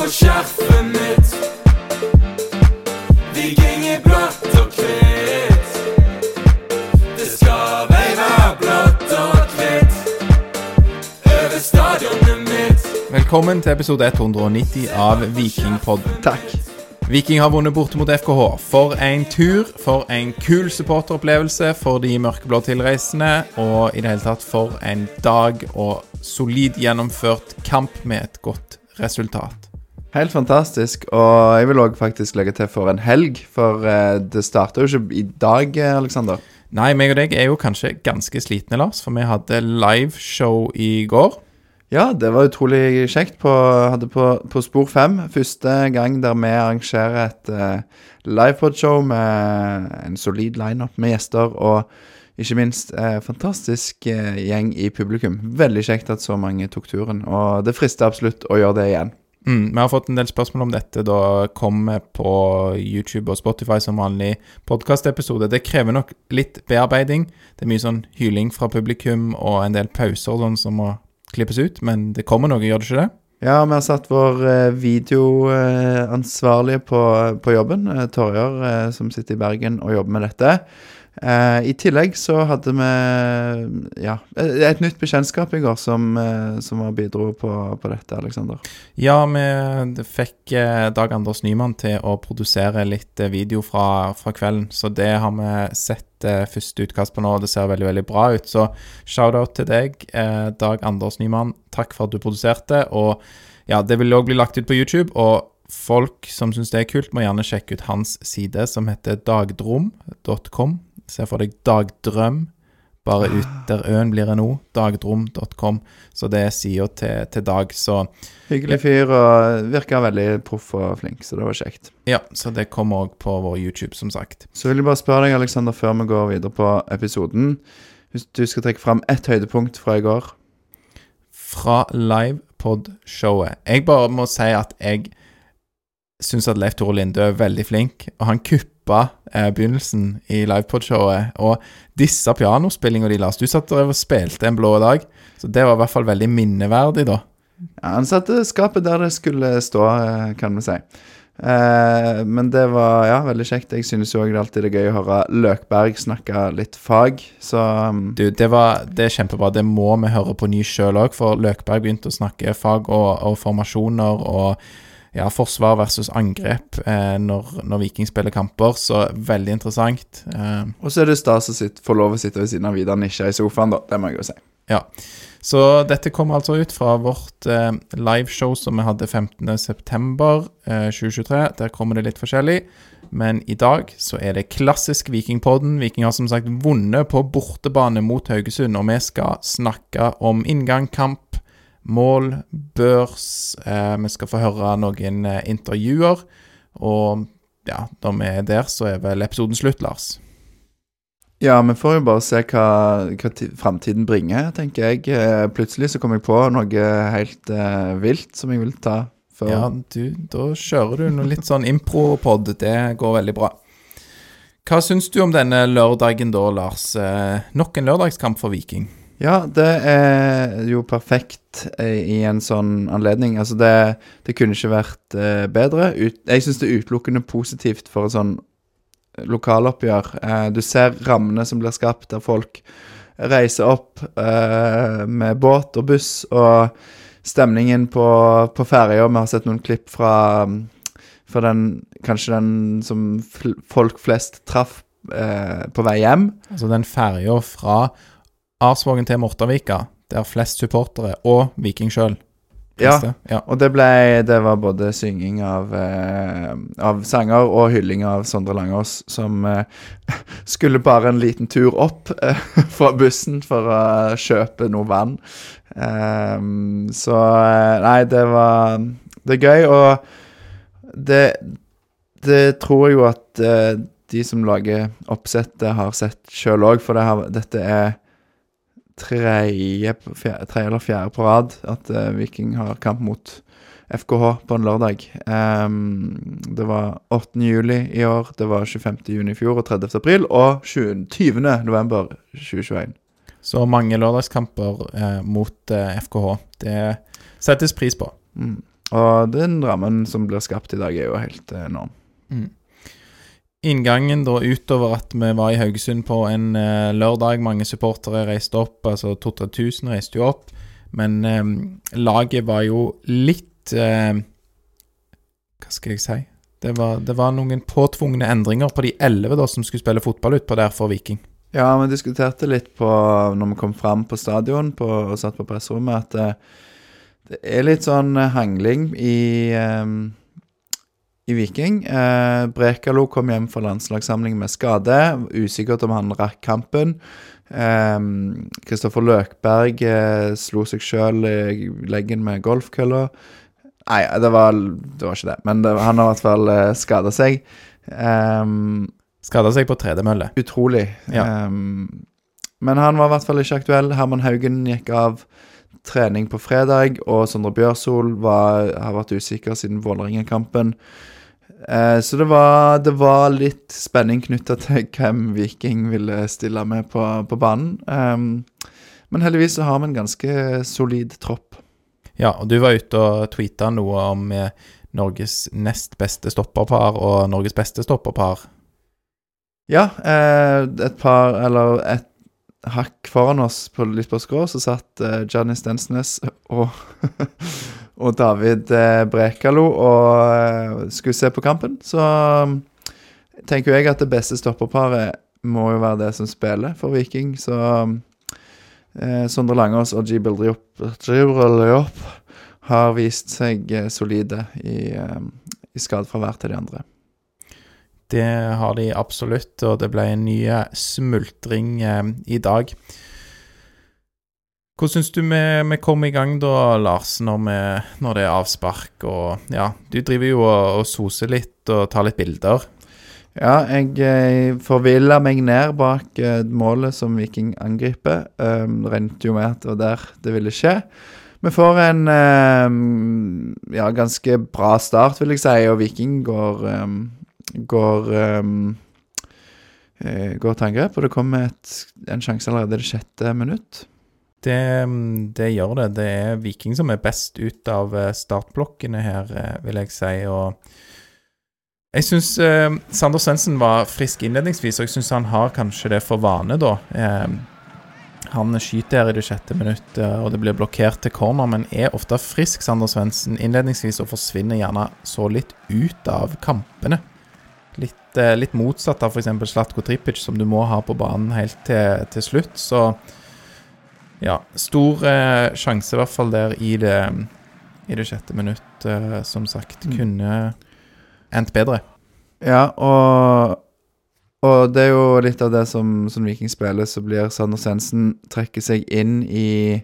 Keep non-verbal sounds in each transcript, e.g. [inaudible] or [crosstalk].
På skjerfet mitt. Vi i blått og hvitt. Det skal være blått og hvitt over stadionet mitt. Velkommen til episode 190 av Vikingpodden. Takk. Viking har vunnet borte mot FKH. For en tur, for en kul supporteropplevelse for de mørkeblå tilreisende, og i det hele tatt for en dag og solid gjennomført kamp med et godt resultat. Helt fantastisk. Og jeg vil òg faktisk legge til for en helg, for eh, det starter jo ikke i dag, eh, Aleksander. Nei, meg og deg er jo kanskje ganske slitne, Lars, for vi hadde liveshow i går. Ja, det var utrolig kjekt. På, hadde på, på Spor 5 første gang der vi arrangerer et uh, livepodshow med en solid lineup med gjester og ikke minst eh, fantastisk eh, gjeng i publikum. Veldig kjekt at så mange tok turen, og det frister absolutt å gjøre det igjen. Mm, vi har fått en del spørsmål om dette da kommer på YouTube og Spotify som vanlig podkastepisode. Det krever nok litt bearbeiding. Det er mye sånn hyling fra publikum og en del pauser sånn som må klippes ut, men det kommer noe, gjør det ikke det? Ja, vi har satt vår eh, videoansvarlige på, på jobben, eh, Torjar, eh, som sitter i Bergen og jobber med dette. Eh, I tillegg så hadde vi ja, et et nytt bekjentskap i går som, eh, som bidro på, på dette, Aleksander. Ja, vi fikk eh, Dag Anders Nyman til å produsere litt eh, video fra, fra kvelden, så det har vi sett eh, første utkast på nå, og det ser veldig, veldig bra ut. Så shout-out til deg, eh, Dag Anders Nyman. Takk for at du produserte. Og ja, det vil òg bli lagt ut på YouTube, og folk som syns det er kult, må gjerne sjekke ut hans side, som heter dagdrom.com. Se for deg dagdrøm, bare ut der øen blir en o. Dagdrom.com. Så det er sida til, til Dag. Så Hyggelig fyr og virker veldig proff og flink, så det var kjekt. Ja, så det kommer òg på vår YouTube, som sagt. Så vil jeg bare spørre deg, Aleksander, før vi går videre på episoden. Hvis du skal trekke fram ett høydepunkt fra i går. Fra livepod-showet. Jeg bare må si at jeg syns at Leif Tore Linde er veldig flink, og han kuppa eh, begynnelsen i livepod-showet. Og disse pianospillinga di, Lars, du satt der og spilte en blå dag, så det var i hvert fall veldig minneverdig, da. Ja, han satte skapet der det skulle stå, eh, kan vi si. Eh, men det var ja, veldig kjekt. Jeg synes jo også det alltid er gøy å høre Løkberg snakke litt fag, så um, Du, det, var, det er kjempebra. Det må vi høre på ny sjøl òg, for Løkberg begynte å snakke fag og, og formasjoner og ja, forsvar versus angrep eh, når, når Viking spiller kamper, så veldig interessant. Eh, Og så er det stas å få lov å sitte ved siden av Vidar Nisja i sofaen, da. Det må jeg jo si. ja. Så dette kommer altså ut fra vårt eh, liveshow som vi hadde 15.9.2023. Eh, 2023. Der kommer det litt forskjellig. Men i dag så er det klassisk Vikingpodden. Viking har som sagt vunnet på bortebane mot Haugesund, og vi skal snakke om inngang, kamp, mål, børs. Eh, vi skal få høre noen eh, intervjuer. Og ja, når vi er der, så er vel episoden slutt, Lars. Ja, vi får jo bare se hva, hva framtiden bringer, tenker jeg. Eh, Plutselig så kom jeg på noe helt eh, vilt som jeg vil ta før Ja, du, da kjører du noe litt sånn impro-pod. Det går veldig bra. Hva syns du om denne lørdagen da, Lars? Eh, nok en lørdagskamp for Viking. Ja, det er jo perfekt eh, i en sånn anledning. Altså, det, det kunne ikke vært eh, bedre. Jeg syns det er utelukkende positivt for et sånn lokaloppgjør. Eh, du ser rammene som blir skapt, der folk reiser opp med båt og buss, og stemningen på, på ferja Vi har sett noen klipp fra, fra den Kanskje den som folk flest traff på vei hjem. Altså den ferja fra Arsvågen til Mortavika, der flest supportere og Viking sjøl Ja, Ja. Og det ble Det var både synging av, eh, av sanger og hylling av Sondre Langås, som eh, [laughs] skulle bare en liten tur opp eh, [laughs] fra bussen for å kjøpe noe vann. Ehm, så eh, Nei, det var Det er gøy, og det Det tror jeg jo at eh, de som lager oppsettet, har sett sjøl òg, for det har, dette er tredje, tredje eller fjerde på rad at uh, Viking har kamp mot FKH på en lørdag. Um, det var 8. juli i år, det var 25. juni i fjor og 30. april, og 20. november 2021. Så mange lørdagskamper eh, mot eh, FKH. Det settes pris på. Mm. Og den rammen som blir skapt i dag, er jo helt enorm. enorm. Inngangen da utover at vi var i Haugesund på en eh, lørdag, mange supportere reiste opp, altså 2000-3000 reiste jo opp, men eh, laget var jo litt eh, Hva skal jeg si? Det var, det var noen påtvungne endringer på de elleve som skulle spille fotball utpå der for Viking. Ja, vi diskuterte litt på når vi kom fram på stadion på, og satt på presserommet, at det, det er litt sånn eh, hangling i, eh, i Viking. Eh, Brekalo kom hjem fra landslagssamling med skade. Usikkert om han rakk kampen. Kristoffer Løkberg eh, slo seg sjøl i leggen med golfkølla. Nei, det var, det var ikke det, men det, han har i hvert fall eh, skada seg. Um, Skada seg på tredemølle. Utrolig. Ja. Ehm, men han var i hvert fall ikke aktuell. Herman Haugen gikk av trening på fredag, og Sondre Bjørsol var, har vært usikker siden Vålerenga-kampen. Eh, så det var, det var litt spenning knytta til [laughs] hvem Viking ville stille med på, på banen. Ehm, men heldigvis så har vi en ganske solid tropp. Ja, og du var ute og tweeta noe om eh, Norges nest beste stopperpar og Norges beste stopperpar. Ja, eh, et par, eller et hakk foran oss, på, litt på skrå, så satt eh, Stensnes og, [laughs] og David eh, Brekalo og eh, skulle se på kampen. Så um, tenker jeg at det beste stopperparet må jo være det som spiller for Viking. Så um, eh, Sondre Langås og Gibel Diop har vist seg eh, solide i, eh, i skadefravær til de andre. Det har de absolutt, og det ble en ny smultring eh, i dag. Hvordan syns du vi, vi kom i gang da, Lars, når, vi, når det er avspark og Ja, du driver jo og, og soser litt og tar litt bilder. Ja, jeg eh, forvilla meg ned bak eh, målet som Viking angriper. Um, Regnet jo med at det var der det ville skje. Vi får en um, ja, ganske bra start, vil jeg si, og Viking går um, går eh, går til angrep, og det kommer en sjanse allerede i det sjette minutt. Det, det gjør det. Det er Viking som er best ut av eh, startblokkene her, eh, vil jeg si. Og jeg syns eh, Sander Svendsen var frisk innledningsvis, og jeg syns han har kanskje det for vane, da. Eh, han skyter her i det sjette minuttet, og det blir blokkert til corner, men er ofte frisk, Sander Svendsen, innledningsvis, og forsvinner gjerne så litt ut av kampene. Litt, eh, litt motsatt av f.eks. Slatko Tripic, som du må ha på banen helt til, til slutt. Så ja, stor eh, sjanse i hvert fall der i det, i det sjette minutt, eh, som sagt. Mm. Kunne endt bedre. Ja, og, og det er jo litt av det som, som Viking spiller, så blir Sander Svendsen trekker seg inn i,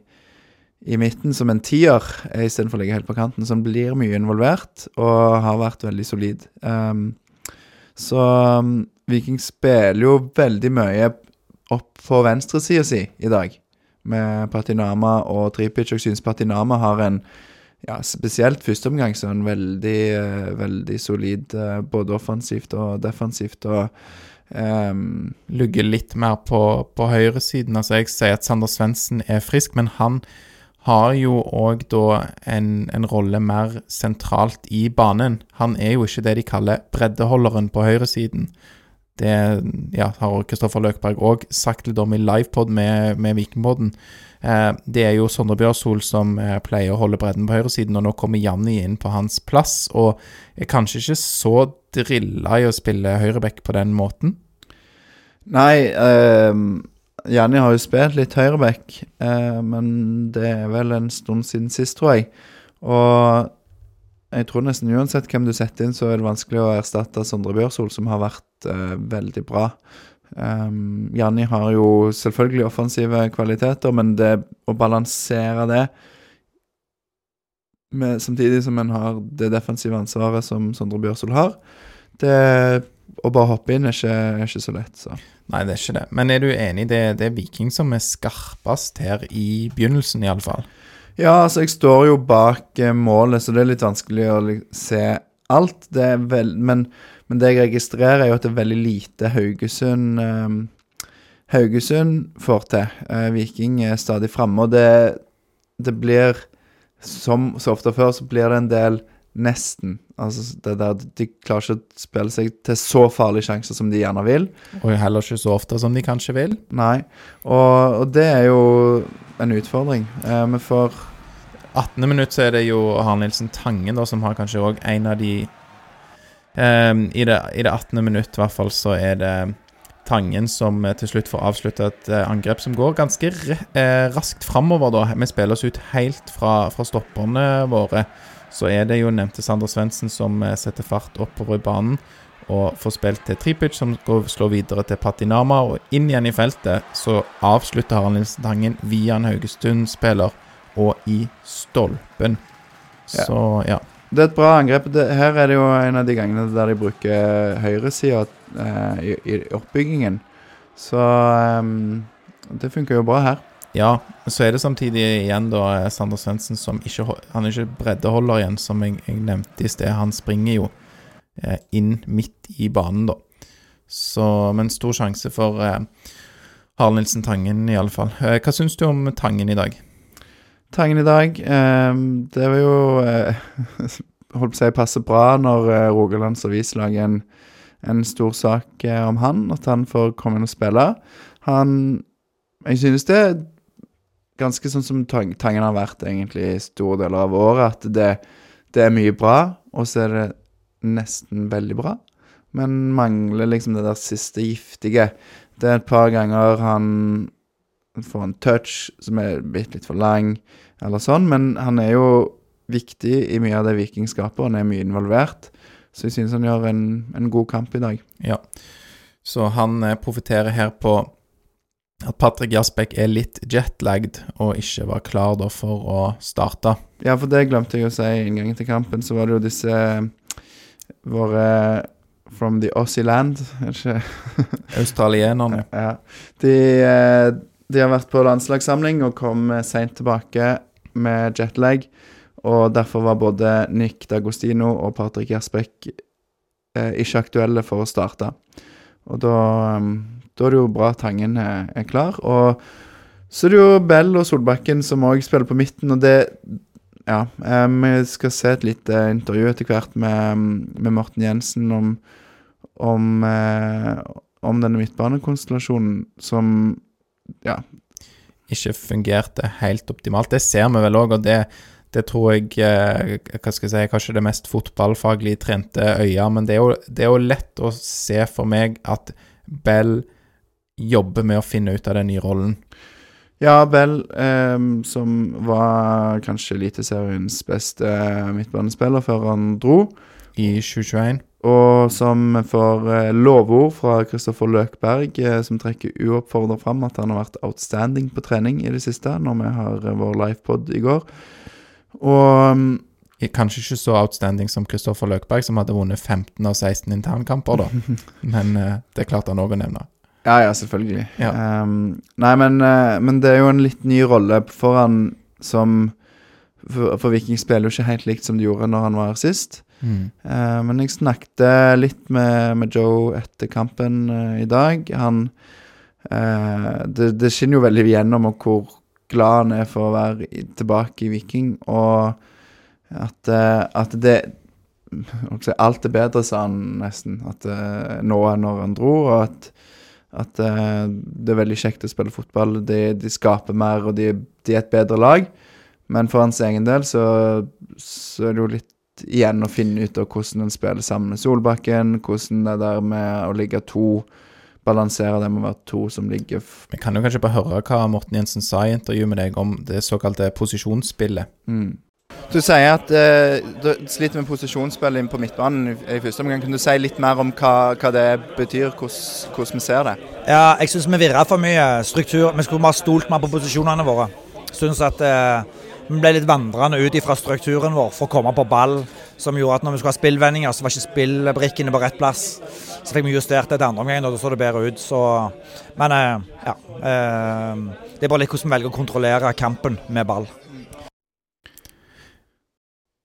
i midten som en tier, eh, istedenfor å ligge helt på kanten, som blir mye involvert og har vært veldig solid. Um, så um, Viking spiller jo veldig mye opp på venstresida si i dag, med Patinama og Tripic. Jeg syns Patinama har en ja, spesielt førsteomgang så en veldig, eh, veldig solid eh, både offensivt og defensivt. og um Lugger litt mer på, på høyresiden. Altså, jeg sier at Sander Svendsen er frisk, men han har jo òg da en, en rolle mer sentralt i banen. Han er jo ikke det de kaller breddeholderen på høyresiden. Det ja, har Kristoffer Løkberg òg sagt litt om i livepod med, med Vikingpodden. Eh, det er jo Sondre Bjørsol som eh, pleier å holde bredden på høyresiden, og nå kommer Janni inn på hans plass, og er kanskje ikke så drilla i å spille høyreback på den måten. Nei, eh, Janni har jo spilt litt høyreback, eh, men det er vel en stund siden sist, tror jeg. Og jeg tror nesten uansett hvem du setter inn, så er det vanskelig å erstatte Sondre Bjørsol, som har vært uh, veldig bra. Um, Janni har jo selvfølgelig offensive kvaliteter, men det å balansere det med, samtidig som en har det defensive ansvaret som Sondre Bjørsol har, det å bare hoppe inn er ikke, er ikke så lett. Så. Nei, det er ikke det. Men er du enig, det, det er Viking som er skarpest her i begynnelsen, iallfall? Ja, altså jeg står jo bak eh, målet, så det er litt vanskelig å se alt. Det er vel, men, men det jeg registrerer, er jo at det er veldig lite Haugesund eh, Haugesund får til. Eh, Viking er stadig framme, og det, det blir Som så ofte før, så blir det en del nesten. Altså det der De klarer ikke å spille seg til så farlige sjanser som de gjerne vil. Og heller ikke så ofte som de kanskje vil. Nei. Og, og det er jo en utfordring. Eh, vi får 18. minutt så er det jo Harald Nilsen Tangen da, som har kanskje òg en av de ehm, i, det, I det 18. minutt i hvert fall så er det Tangen som eh, til slutt får avslutta et eh, angrep som går ganske eh, raskt framover. da. Vi spiller oss ut helt fra, fra stopperne våre. Så er det jo nevnte Sander Svendsen som eh, setter fart oppover i banen og får spilt til Tripic, som går, slår videre til Patinama. Og inn igjen i feltet så avslutter Harald Nilsen Tangen via en Haugesund-spiller og i stolpen. Ja. Så ja. Det er et bra angrep. Det, her er det jo en av de gangene der de bruker høyresida eh, i, i oppbyggingen. Så um, det funker jo bra her. Ja, så er det samtidig igjen da eh, Sander Svendsen som ikke Han er ikke breddeholder igjen, som jeg, jeg nevnte i sted. Han springer jo eh, inn midt i banen, da. Så Men stor sjanse for eh, Harald Nilsen Tangen, i alle fall. Eh, hva syns du om Tangen i dag? Tangen i dag eh, Det var jo eh, [laughs] Holdt på å si passe bra når eh, Rogalands Avis lager en, en stor sak eh, om han, at han får komme inn og spille. Han Jeg synes det ganske sånn som Tang, Tangen har vært egentlig i store deler av året, at det, det er mye bra, og så er det nesten veldig bra. Men mangler liksom det der siste giftige. Det er et par ganger han får en touch som er bitte litt for lang, eller sånn, men han er jo viktig i mye av det Viking skaper, og han er mye involvert. Så jeg synes han gjør en, en god kamp i dag. Ja. Så han eh, profitterer her på at Patrick Jasbekk er litt jetlagd og ikke var klar da for å starte. Ja, for det glemte jeg å si inngangen til kampen, så var det jo disse eh, våre From the Aussie land, [laughs] er det ikke? Australienerne. Ja. De, eh, de har vært på landslagssamling og kom eh, seint tilbake med jetlag. Og derfor var både Nick D'Agostino og Patrick Jasbekk eh, ikke aktuelle for å starte. Og da, da er det jo bra Tangen er, er klar. Og så er det jo Bell og Solbakken som òg spiller på midten, og det Ja, eh, vi skal se et lite intervju etter hvert med, med Morten Jensen om om, eh, om denne midtbanekonstellasjonen som Ja. ikke fungerte helt optimalt. Det ser vi vel òg, og det, det tror jeg eh, Hva skal jeg si, kanskje det mest fotballfaglig trente øya, men det er, jo, det er jo lett å se for meg at Bell jobber med å finne ut av den nye rollen. Ja, Bell, eh, som var kanskje Eliteseriens beste midtbanespiller før han dro, I 2021. og som får eh, lovord fra Kristoffer Løkberg, eh, som trekker uoppfordret fram at han har vært outstanding på trening i det siste, når vi har eh, vår livepod i går. Og mm, Kanskje ikke så outstanding som Kristoffer Løkberg, som hadde vunnet 15 av 16 internkamper, da. [laughs] Men eh, det klarte han òg å nevne. Ja, ja, selvfølgelig. Ja. Um, nei, men, eh, men det er jo en litt ny rolle for han som For, for Viking spiller jo ikke helt likt som de gjorde når han var sist. Mm. Uh, men jeg snakket litt med, med Joe etter kampen uh, i dag. Han uh, det, det skinner jo veldig igjennom om hvor glad han er for å være i, tilbake i Viking, og at, at det Alt er bedre, sa han nesten, at, nå enn når han dro. og at at uh, det er veldig kjekt å spille fotball. De, de skaper mer, og de, de er et bedre lag. Men for hans egen del så, så er det jo litt igjen å finne ut av hvordan en spiller sammen med Solbakken. Hvordan det der med å ligge to Balansere det med å være to som ligger Vi kan jo kanskje bare høre hva Morten Jensen sa i intervjuet med deg om det såkalte posisjonsspillet. mm. Du sier at eh, du sliter med posisjonsspill inn på midtbanen i, første omgang. Kan du si litt mer om hva, hva det betyr, hvordan, vi ser det? Ja, jeg syns vi virra for mye struktur. Vi skulle bare stolt mer på posisjonene våre. Syns at eh, vi ble litt vandrende ut fra strukturen vår for å komme på ball. Som gjorde at når vi skulle ha spillvendinger, så var ikke spillbrikkene på rett plass. Så fikk vi justert det til andre omgang, og da så det bedre ut. Så, men eh, ja. Eh, det er bare litt hvordan vi velger å kontrollere kampen med ball.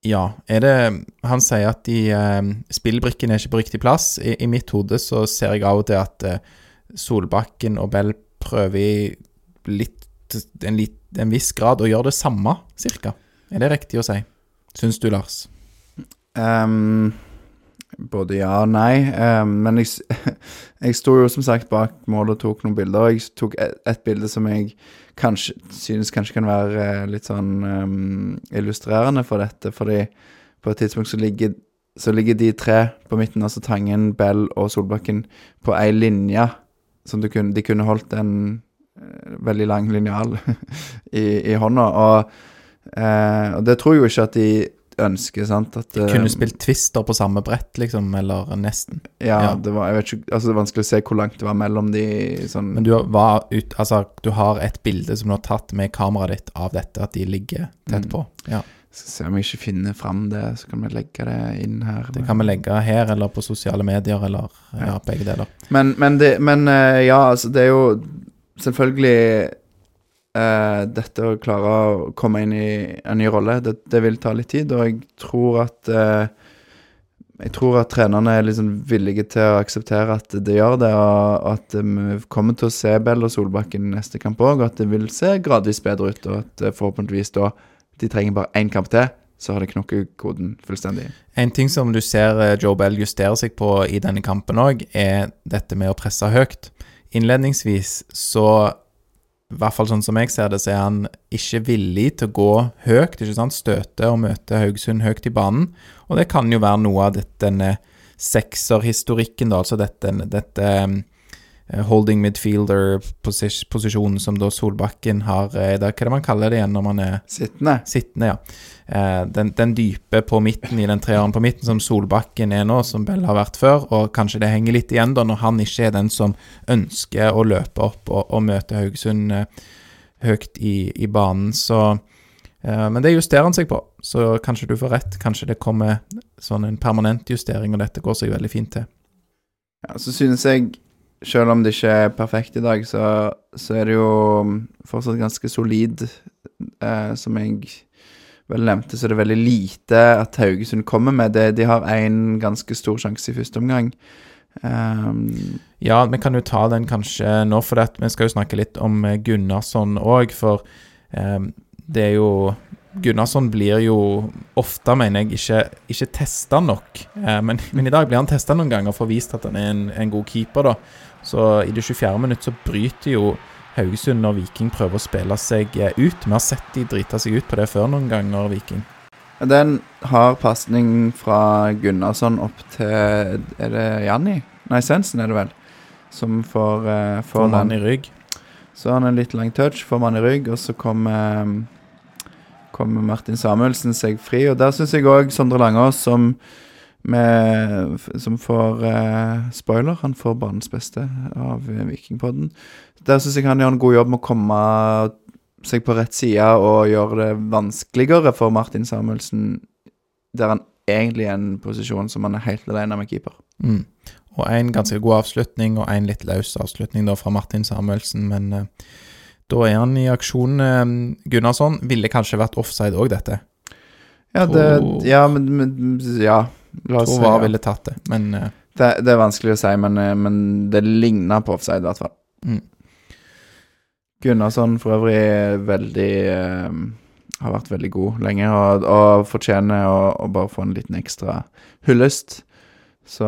Ja, er det Han sier at de eh, spillbrikkene er ikke på riktig plass. I, I mitt hode så ser jeg av og til at eh, Solbakken og Bell prøver litt en, litt, en viss grad å gjøre det samme, cirka. Er det riktig å si? Syns du, Lars? Um, både ja og nei. Um, men jeg, [laughs] jeg sto jo som sagt bak målet og tok noen bilder. Jeg tok et, et bilde som jeg kanskje synes kanskje kan være eh, litt sånn um, illustrerende for dette. Fordi på et tidspunkt så ligger, så ligger de tre på midten, altså Tangen, Bell og Solbakken, på ei linje. Som kunne, de kunne holdt en eh, veldig lang linjal [laughs] i, i hånda. Og, eh, og det tror jeg jo ikke at de ønsker, sant. At, eh, Kunne spilt Twister på samme brett, liksom, eller nesten. ja, Ja. det var Jeg vet ikke Altså, det er vanskelig å se hvor langt det var mellom de sånn Men du var ut Altså, du har et bilde som du har tatt med kameraet ditt av dette, at de ligger tett Mm. på. Ja. Skal se om jeg ikke finner fram det, så kan vi legge det inn her. Det kan vi legge her, eller på sosiale medier, eller ja, begge deler. Men, men, det, men eh, ja, altså, det er jo selvfølgelig eh, Dette å klare å komme inn i en ny rolle, det, det vil ta litt tid, og jeg tror at eh, jeg tror at trenerne er liksom villige til å akseptere at det gjør det, og at eh, vi kommer til å se Bell og Solbakken neste kamp òg, og at det vil se gradvis bedre ut, og at eh, forhåpentligvis da de trenger bare én kamp til, så har de knokket koden fullstendig. En ting som du ser eh, Joe Bell justere seg på i denne kampen òg, er dette med å presse høyt. Innledningsvis så i hvert fall sånn som jeg ser det, så er han ikke villig til å gå høyt, ikke sant? støte og møte Haugesund høyt i banen. Og det kan jo være noe av dette, denne sekserhistorikken, da, altså dette, dette holding midfielder-posisjonen som da Solbakken har i dag. Hva er det man kaller det igjen når man er Sittende. sittende, ja. Eh, den, den dype på midten i den treeren på midten, som Solbakken er nå, som Bell har vært før, og kanskje det henger litt igjen da, når han ikke er den som ønsker å løpe opp og, og møte Haugesund eh, høyt i, i banen. Så eh, Men det justerer han seg på, så kanskje du får rett. Kanskje det kommer sånn en permanent justering, og dette går seg veldig fint til. Ja, så synes jeg, selv om det ikke er perfekt i dag, så, så er det jo fortsatt ganske solid. Eh, som jeg vel nevnte, så er det veldig lite at Haugesund kommer med. Det, de har én ganske stor sjanse i første omgang. Um, Ja, vi kan jo ta den kanskje nå, for det, vi skal jo snakke litt om eh, Gunnarsson òg. For eh, det er jo Gunnarsson blir jo ofte, mener jeg, ikke, ikke testa nok. Eh, men, men i dag blir han testa noen ganger for å vise at han er en, en god keeper, da. Så i det 24. minutt så bryter jo Haugesund når Viking prøver å spille seg eh, ut. Vi har sett de drite seg ut på det før noen ganger, Viking. det er en hard pasning fra Gunnarsson opp til Er det Janni? Nei, Sensen er det vel. Som får, uh, Får mann i rygg. Så har han en litt lang touch, får man i rygg, og så kommer, kommer Martin Samuelsen seg fri. Og der syns jeg òg Sondre Langås, som, med, som får eh, spoiler, han får banens beste av eh, Vikingpodden. Der syns jeg han gjør en god jobb med å komme seg på rett side og gjøre det vanskeligere for Martin Samuelsen, der han egentlig er i en posisjon som han er helt alene med keeper. Mm. Og en ganske god avslutning, og en litt løs avslutning da fra Martin Samuelsen, men eh, da er han i aksjon. Eh, Gunnarsson ville kanskje vært offside òg, dette. Ja, det, Tror- ja men, men Ja, la oss Tror si VAR ja. ville tatt det, men eh, Det, det er vanskelig å si, men, eh, men det ligner på offside, i hvert fall. Mm. Gunnarsson for øvrig veldig eh, Har vært veldig god lenge, og, og fortjener å, å bare få en liten ekstra hyllest. Så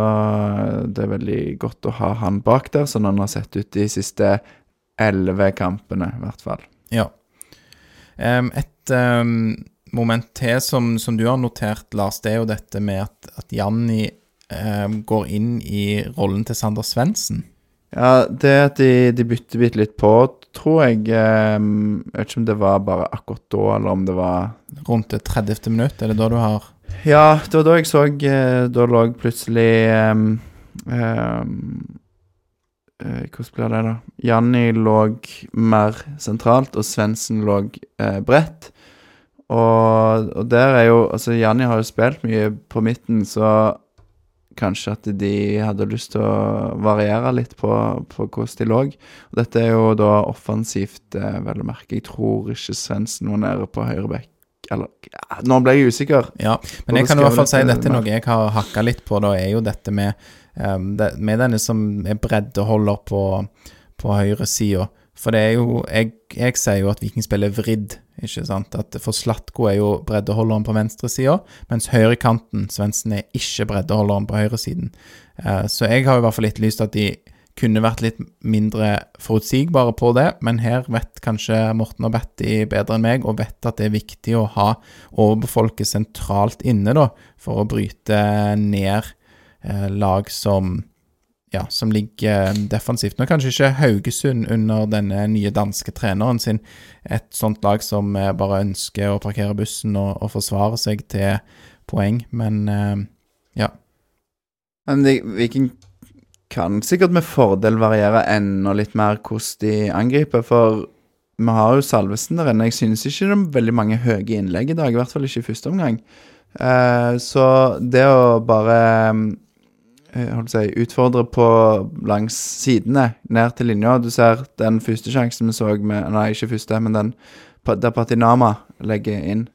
det er veldig godt å ha han bak der, sånn han har sett ut de siste elleve kampene, i hvert fall. ja. Um, et um, moment til som, som du har notert, Lars, det er jo dette med at, at Janni um, går inn i rollen til Sander Svendsen. Ja, det at de, de bytter bitte litt på, tror jeg Jeg vet ikke om det var bare akkurat da, eller om det var Rundt det 30. minutt, er det da du har Ja, det var da jeg så eh, Da lå plutselig um, Hvordan blir det, da? Janni lå mer sentralt, og Svendsen lå eh, bredt. Og, og der er jo Altså, Janni har jo spilt mye på midten, så kanskje at de hadde lyst til å variere litt på, på hvordan de lå. Og dette er jo da offensivt, eh, vel å merke. Jeg tror ikke Svendsen var nede på høyre bekk. Eller ja, Nå ble jeg usikker. Ja, men jeg kan i hvert fall si dette er noe jeg har hakka litt på, da, er jo dette med um, det, Med denne som er breddeholder på, på høyresida. For det er jo jeg, jeg sier jo at Viking spiller vridd, ikke sant. At for Slatko er jo breddeholderen på venstresida, mens høyrekanten, Svendsen, er ikke breddeholderen på høyresiden. Eh, så jeg har i hvert fall etterlyst at de kunne vært litt mindre forutsigbare på det, men her vet kanskje Morten og Betty bedre enn meg, og vet at det er viktig å ha overbefolket sentralt inne, da, for å bryte ned lag som ja, som ligger defensivt. Nå kanskje ikke Haugesund under denne nye danske treneren sin et sånt lag som eh, bare ønsker å parkere bussen og, og forsvare seg til poeng, men eh, ja. Men de, Viking kan sikkert med fordel variere enda litt mer hvordan de angriper, for vi har jo Salvesen der inne. Jeg synes ikke det er veldig mange høye innlegg i dag, i hvert fall ikke i første omgang. Uh, så det å bare eh, å si, utfordre på langs sidene, ned til linja Du ser den første sjansen vi så med Nei, ikke første, men den der Patinama legger inn.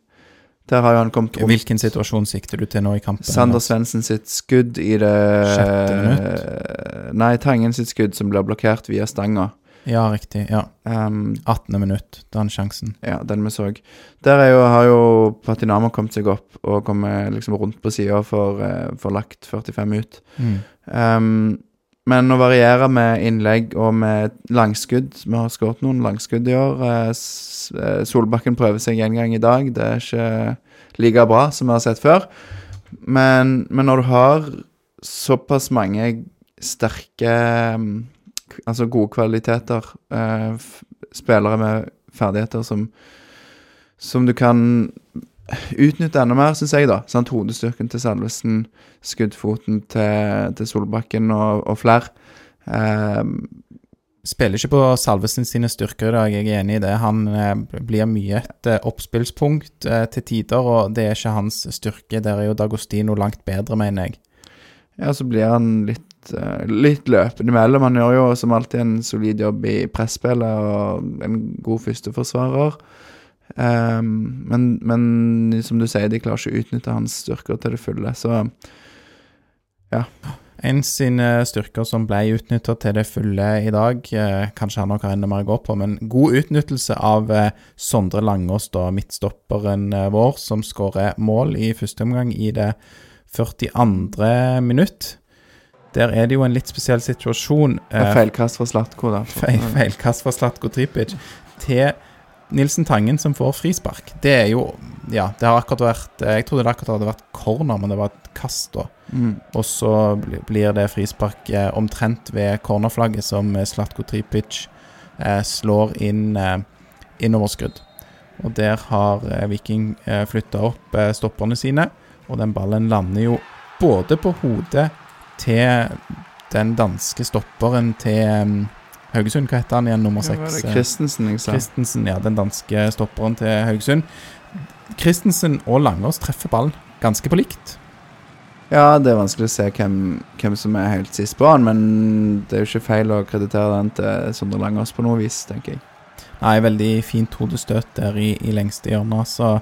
Der har jo han kommet rundt. Hvilken situasjon sikter du til nå i kampen? Sander Svendsen sitt skudd i det Sjette Nei, Tangen sitt skudd som blir blokkert via stanga. Ja, riktig. Ja. Um, 18. minutt, den sjansen. ja, den vi så. Der er jo, har jo Patinama kommet seg opp og kommet liksom rundt på sida for, eh, for lagt 45 ut. Mm. Um, men å variere med innlegg og med langskudd Vi har skåret noen langskudd i år. Eh, eh, Solbakken prøver seg en gang i dag. Det er ikke like bra som vi har sett før. Men, men når du har såpass mange sterke k- Altså gode kvaliteter, eh, spillere med ferdigheter som som du kan utnytte enda mer, syns jeg, da. Sant? Hodestyrken til Salvesen, skuddfoten til, til Solbakken og, og flere. Eh, Spiller ikke på Salvesen sine styrker i dag, jeg er enig i det. Han eh, blir mye et eh, oppspillspunkt eh, til tider, og det er ikke hans styrke. Der er jo Dagostino langt bedre, mener jeg. ja, så blir han litt, eh, litt løpende imellom. Han gjør jo som alltid en solid jobb i presspillet og en god førsteforsvarer. Um, men, men som du sier, de klarer ikke å utnytte hans styrker til det fulle, så En sine styrker som ble utnytta til det fulle i dag, eh, kanskje han nok har enda mer å gå på, men god utnyttelse av eh, Sondre Langås, da, midtstopperen eh, vår, som skårer mål i første omgang i det 42. minutt. Der er det jo en litt spesiell situasjon. eh, feilkast fra Slatko, da. [laughs] feil, feilkast fra Slatko Tripic til Nilsen Tangen som får frispark. Det er jo Ja, det har akkurat vært Jeg trodde det akkurat hadde vært corner, men det var et kast, da. Mm. Og så blir det frispark eh, omtrent ved cornerflagget som eh, Slatko Tripic eh, slår inn eh, innoverskudd. Og der har eh, Viking eh, flytta opp eh, stopperne sine, og den ballen lander jo både på hodet til den danske stopperen til eh, Haugesund. Hva heter han igjen, nummer seks? Eh, Christensen, jeg sa. Christensen, ja, den danske stopperen til Haugesund. Christensen og Langås treffer ballen ganske på likt. Ja, det er vanskelig å se hvem, hvem som er helt sist på han, men det er jo ikke feil å kreditere den til Sondre Langås på noe vis, tenker jeg. Nei, veldig fint hodestøt der i, i lengste hjørne, så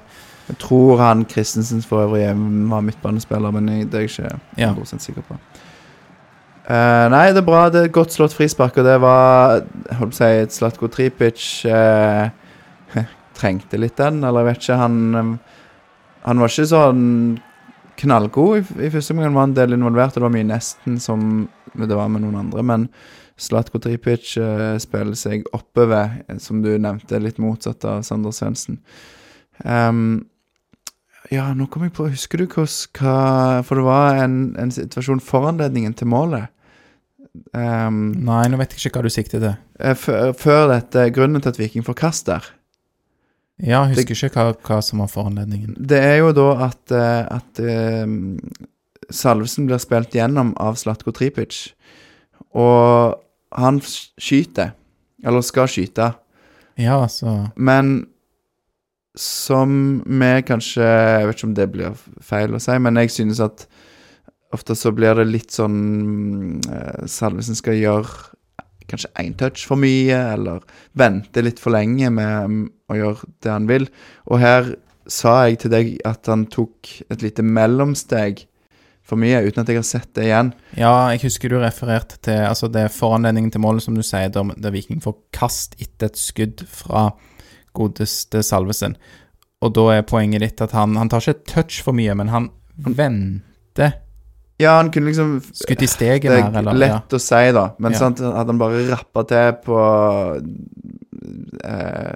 Jeg tror han Christensen for øvrig var midtbanespiller, men jeg, det er jeg ikke Ja. 100 sikker på. Eh, nei, det er bra. Det er godt slått frispark, og det var holdt på å si, Slatko Tripic uh, [laughs] trengte litt den, eller jeg vet ikke. Han, eh, han var ikke sånn knallgod i, i første omgang. Var en del involvert, og det var mye nesten som det var med noen andre. Men Slatko Tripic uh, spiller seg oppover, som du nevnte, litt motsatt av Sander Svendsen. Um, ja, nå kom jeg på Husker du hos, hva For det var en, en situasjon foranledningen til målet. Ehm, Nei, nå vet jeg ikke hva du sikter til. eh, før, dette, grunnen til at Viking får kast der, Ja, jeg husker ikke hva, hva som var foranledningen. det er jo da at, eh, at um, Salvesen blir spilt gjennom av Slatko Tripic. Og han skyter, eller skal skyte, Ja, altså men som vi kanskje Jeg vet ikke om det blir feil å si, men jeg synes at ofte så blir det litt sånn eh, Salvesen skal gjøre kanskje én touch for mye, eller vente litt for lenge med mm, å gjøre det han vil. Og her sa jeg til deg at han tok et lite mellomsteg for mye, uten at jeg har sett det igjen. Ja, jeg husker du refererte til Altså, det foranledningen til målet, som du sier, der, der Viking får kast etter et skudd fra godeste Salvesen. Og da er poenget ditt at han, han tar ikke et touch for mye, men han venter. Ja, han kunne liksom Skutt i stegen Det er lett lett å si, da. Men Ja. sant, hadde han bare rappa til på eh,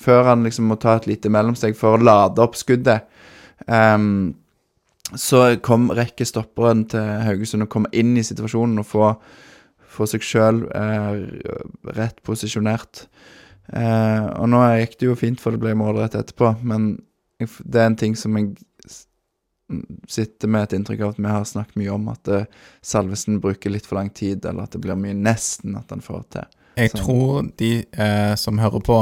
Før han liksom må ta et lite mellomsteg for å lade opp skuddet. um, så kom rekker stopperen til Haugesund å komme inn i situasjonen og få, få seg sjøl eh, rett posisjonert. Eh, og nå gikk det jo fint, for det ble målrett etterpå, men det er en ting som jeg sitter med et inntrykk av at vi har snakket mye om, at eh, Salvesen bruker litt for lang tid, eller at det blir mye nesten at han får til. Jeg Så. tror de eh, som hører på,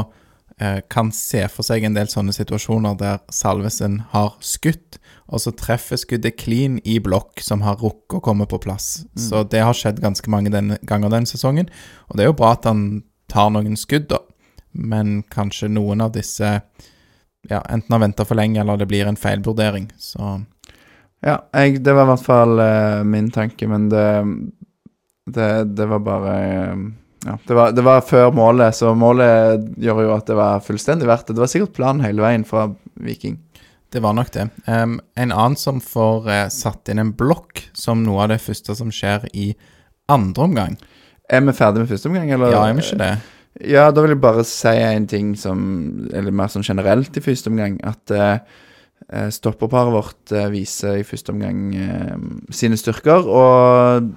eh, kan se for seg en del sånne situasjoner der Salvesen har skutt, og så treffer skuddet clean i blokk som har rukket å komme på plass. Så det har skjedd ganske mange denne, ganger denne sesongen, og det er jo bra at han tar noen skudd, da. Men kanskje noen av disse ja, enten har venta for lenge, eller det blir en feilvurdering. Så Ja, jeg, det var i hvert fall uh, min tanke, men det, det, det var bare uh, Ja, det var, det var før målet, så målet gjør jo at det var fullstendig verdt det. Det var sikkert planen hele veien fra Viking. Det var nok det. Um, en annen som får uh, satt inn en blokk som noe av det første som skjer i andre omgang. Er vi ferdig med første omgang, eller? Ja, er vi ikke det? Ja, da vil jeg bare si en ting som Eller mer sånn generelt i første omgang. At eh, stopperparet vårt eh, viser i første omgang eh, sine styrker. Og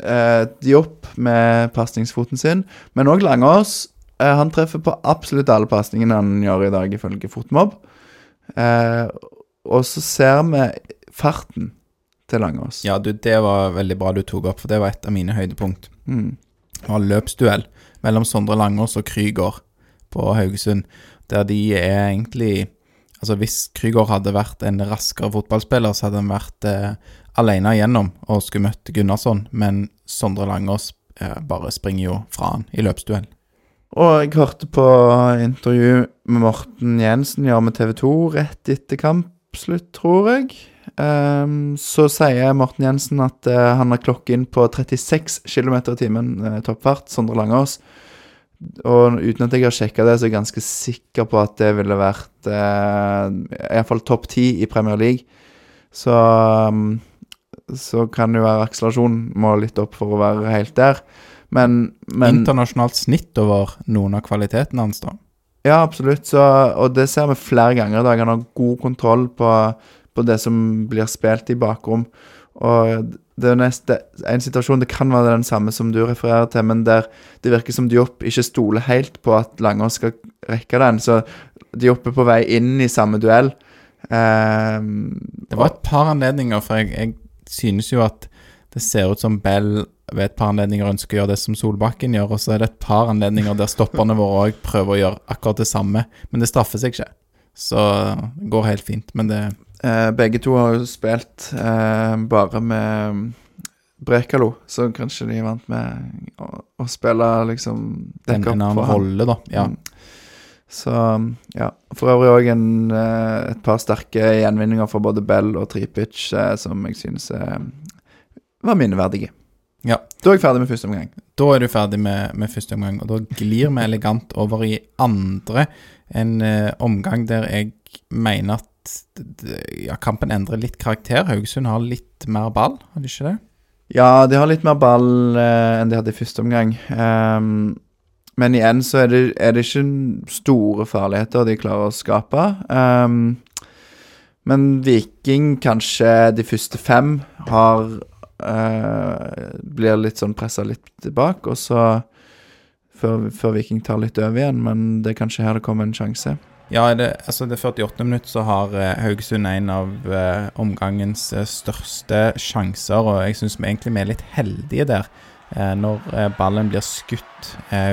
eh, Diop med pasningsfoten sin, men òg Langås. Eh, han treffer på absolutt alle pasningene han gjør i dag, ifølge Fotmobb. Eh, og så ser vi farten til Langås. Ja, du, det var veldig bra du tok opp, for det var et av mine høydepunkt. Mm. Det var løpsduell mellom Sondre Langås og Krygård på Haugesund, der de er egentlig Altså, hvis Krygård hadde vært en raskere fotballspiller, så hadde han vært eh, alene igjennom og skulle møtt Gunnarsson, men Sondre Langås eh, bare springer jo fra han i løpsduell. Og jeg hørte på intervju med Morten Jensen gjør med TV 2 rett etter kampslutt, tror jeg. Um, så sier Morten Jensen at uh, han har klokken på 36 km i timen uh, toppfart, Sondre Langås. Og uten at jeg har sjekka det, så er jeg ganske sikker på at det ville vært eh, iallfall topp ti i Premier League. Så um, så kan det jo være akselerasjon må litt opp for å være helt der. Men, men Internasjonalt snitt over noen av kvalitetene hans, da. Ja, absolutt. Så, og det ser vi flere ganger i dag. Han har god kontroll på, på det som blir spilt i bakrom. Og det er neste, en situasjon Det kan være den samme som du refererer til, men der det virker som Diop ikke stoler helt på at Langås skal rekke den. Så Diop er på vei inn i samme duell. Um, Det var et par anledninger, for jeg, jeg synes jo at det ser ut som Bell ved et par anledninger ønsker å gjøre det som Solbakken gjør, og så er det et par anledninger der stopperne våre òg prøver å gjøre akkurat det samme, men det straffer seg ikke. Så det går helt fint, men det Eh, begge to har jo spilt eh, bare med Brekalo, så kanskje de er vant med å, å spille liksom Den dekke en opp for rolle, da. Ja. Mm. Så ja. For øvrig òg eh, et par sterke gjenvinninger for både Bell og Tripic eh, som jeg synes eh, var minneverdige. Ja. Da er jeg ferdig med første omgang. Da er du ferdig med, med første omgang, og da glir vi elegant over i andre. En eh, omgang der jeg mener at ja, kampen endrer litt karakter. Haugesund har litt mer ball, har de ikke det? Ja, de har litt mer ball eh, enn de hadde i første omgang. Um, men igjen så er det, er det ikke store farligheter de klarer å skape. Um, men Viking kanskje de første fem har uh, blir litt sånn pressa litt tilbake, og så før, før Viking tar litt over igjen, men det er kanskje her det kommer en sjanse. Ja, det, altså det 48. minutt så har eh, Haugesund en av eh, omgangens eh, største sjanser, og jeg syns vi egentlig vi er litt heldige der. Eh, når eh, ballen blir skutt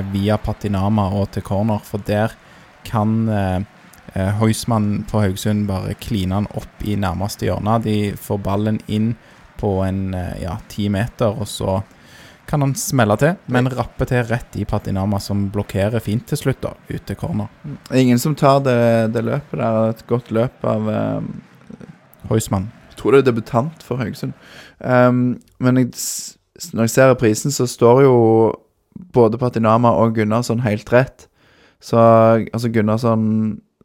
via Patinama og til corner, for der kan eh, Heusmann på Haugesund bare kline den opp i nærmeste hjørne. De får ballen inn på en ja, ti meter, og så kan han smelle til, men rappe til rett i Patinama, som blokkerer fint til slutt, da, ut til corner. Er ingen som tar det, det løpet der. Et godt løp av um, Heusmann. Jeg tror det er debutant for Haugesund. Um, men jeg, når jeg ser reprisen, så står jo både Patinama og Gunnarsson helt rett. Så altså Gunnarsson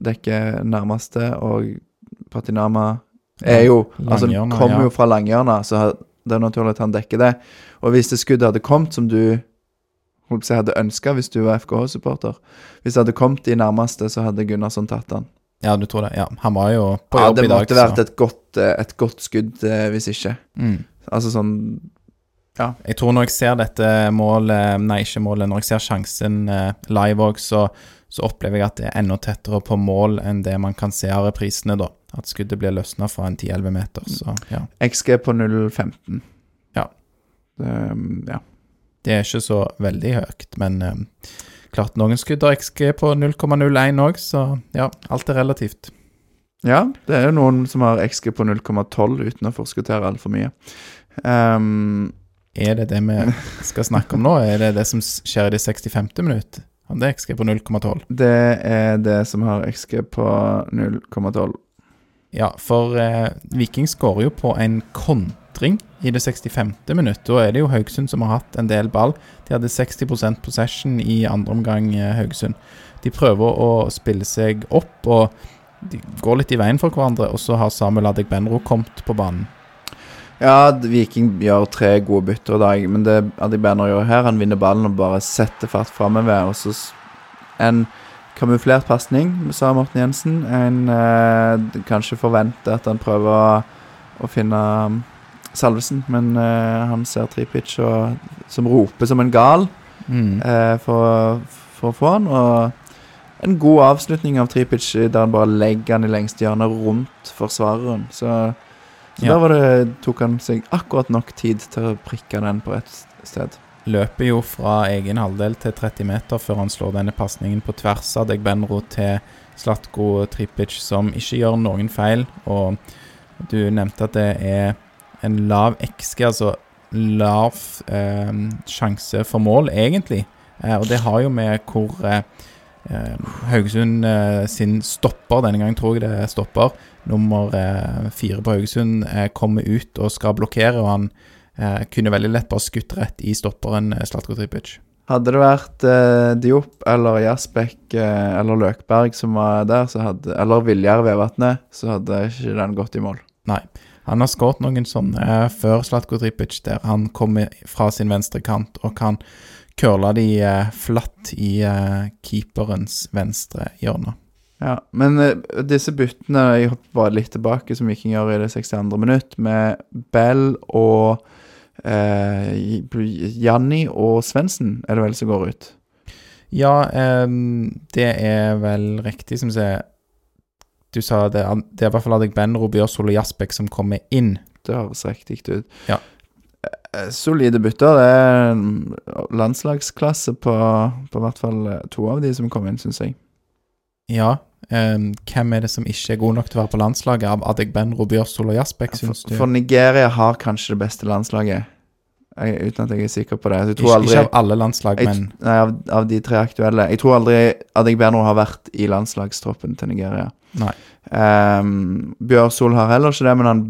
dekker nærmeste, og Patinama er jo Altså kommer jo fra langhjørnet, så det er naturlig at han dekker det. Og hvis det skuddet hadde kommet som du holdt på hadde ønska hvis du var FKH-supporter Hvis det hadde kommet i nærmeste, så hadde Gunnarsson tatt den. Ja, du tror det? Ja, han var jo på jobb ja, i dag. Det måtte vært et godt, eh, et godt skudd eh, hvis ikke. mm. Altså sånn Jeg tror når jeg ser dette målet, nei, ikke målet, når jeg ser sjansen eh, live òg, så, så opplever jeg at det er enda tettere på mål enn det man kan se av reprisene, da. At skuddet blir løsna fra en 10-11 meter, så ja. XG på 0,15. Ja. Det, ja. Det er ikke så veldig høyt, men eh, klart noen skudd har XG på 0,01 òg, så ja, alt er relativt. ja, det er jo noen som har XG på 0,12 uten å forskuttere altfor mye. Um, Er det det vi skal snakke om nå? Er det det som skjer i det 65. minutt? Han det er XG på 0,12. det er det som har XG på 0,12. Ja, for eh, Viking skårer jo på en kontring i det 65. minutt. Da er det jo Haugesund som har hatt en del ball. De hadde 60% possession i andre omgang, eh, Haugesund. De prøver å spille seg opp, og de går litt i veien for hverandre. Og så har Samuel Adegbenro kommet på banen. Ja, Viking gjør tre gode bytter i dag, men det Adegbenro gjør her, han vinner ballen og bare setter fart framover. Og så en kamuflert pasning, sa Morten Jensen. En eh, kanskje forventer at han prøver å, å finne um, Salvesen, men eh, han ser Tripic og, som roper som en gal Mm. eh, for, for å få han. Og en god avslutning av Tripic der han bare legger han i lengste hjørne rundt forsvareren. Så, så Ja. der var det, tok han seg akkurat nok tid til å prikke den på et sted. Løper jo fra egen halvdel til 30 meter før han slår denne pasningen på tvers av Degbenro til Slatko Tripic, som ikke gjør noen feil. Og du nevnte at det er en lav XG, altså lav eh, sjanse for mål, egentlig. Eh, og det har jo med hvor eh, eh, Haugesund eh, sin stopper, denne gangen tror jeg det er stopper, nummer eh, fire på Haugesund, kommer ut og skal blokkere, og han eh, kunne veldig lett bare skutt rett i stopperen eh, Slatko Tripic. Hadde det vært eh, Diop eller Jasbekk eh, eller Løkberg som var der, så hadde, eller Viljar Vevatnet, så hadde ikke den gått i mål. Nei. Han har skåret noen sånne eh, før Slatko Tripic, der han kommer fra sin venstre kant og kan curle de eh, flatt i eh, keeperens venstre hjørne. Ja, men eh, disse byttene Jeg hopper bare litt tilbake, som Viking gjør i det 62. minutt, med Bell og eh, Janni og Svendsen, er det vel som går ut? Ja, eh, det er vel riktig som sier Du sa det, det er i hvert fall Adegbenro, Bjørsol og Jaspek som kommer inn. Det høres riktig ut. Ja. Eh, Solide bytter. Det er landslagsklasse på, på hvert fall eh, to av de som kom inn, syns jeg. Ja, ehm, hvem er det som ikke er god nok til å være på landslaget av Adegbenro, Bjørsol og Jasbekk, syns du? for Nigeria har kanskje det beste landslaget, jeg, uten at jeg er sikker på det. Ikke, aldri ikke av alle landslag, jeg, men nei, av, av de tre aktuelle. Jeg tror aldri Adegbenro har vært i landslagstroppen til Nigeria. Nei. Um, Bjørsol har heller ikke det, men han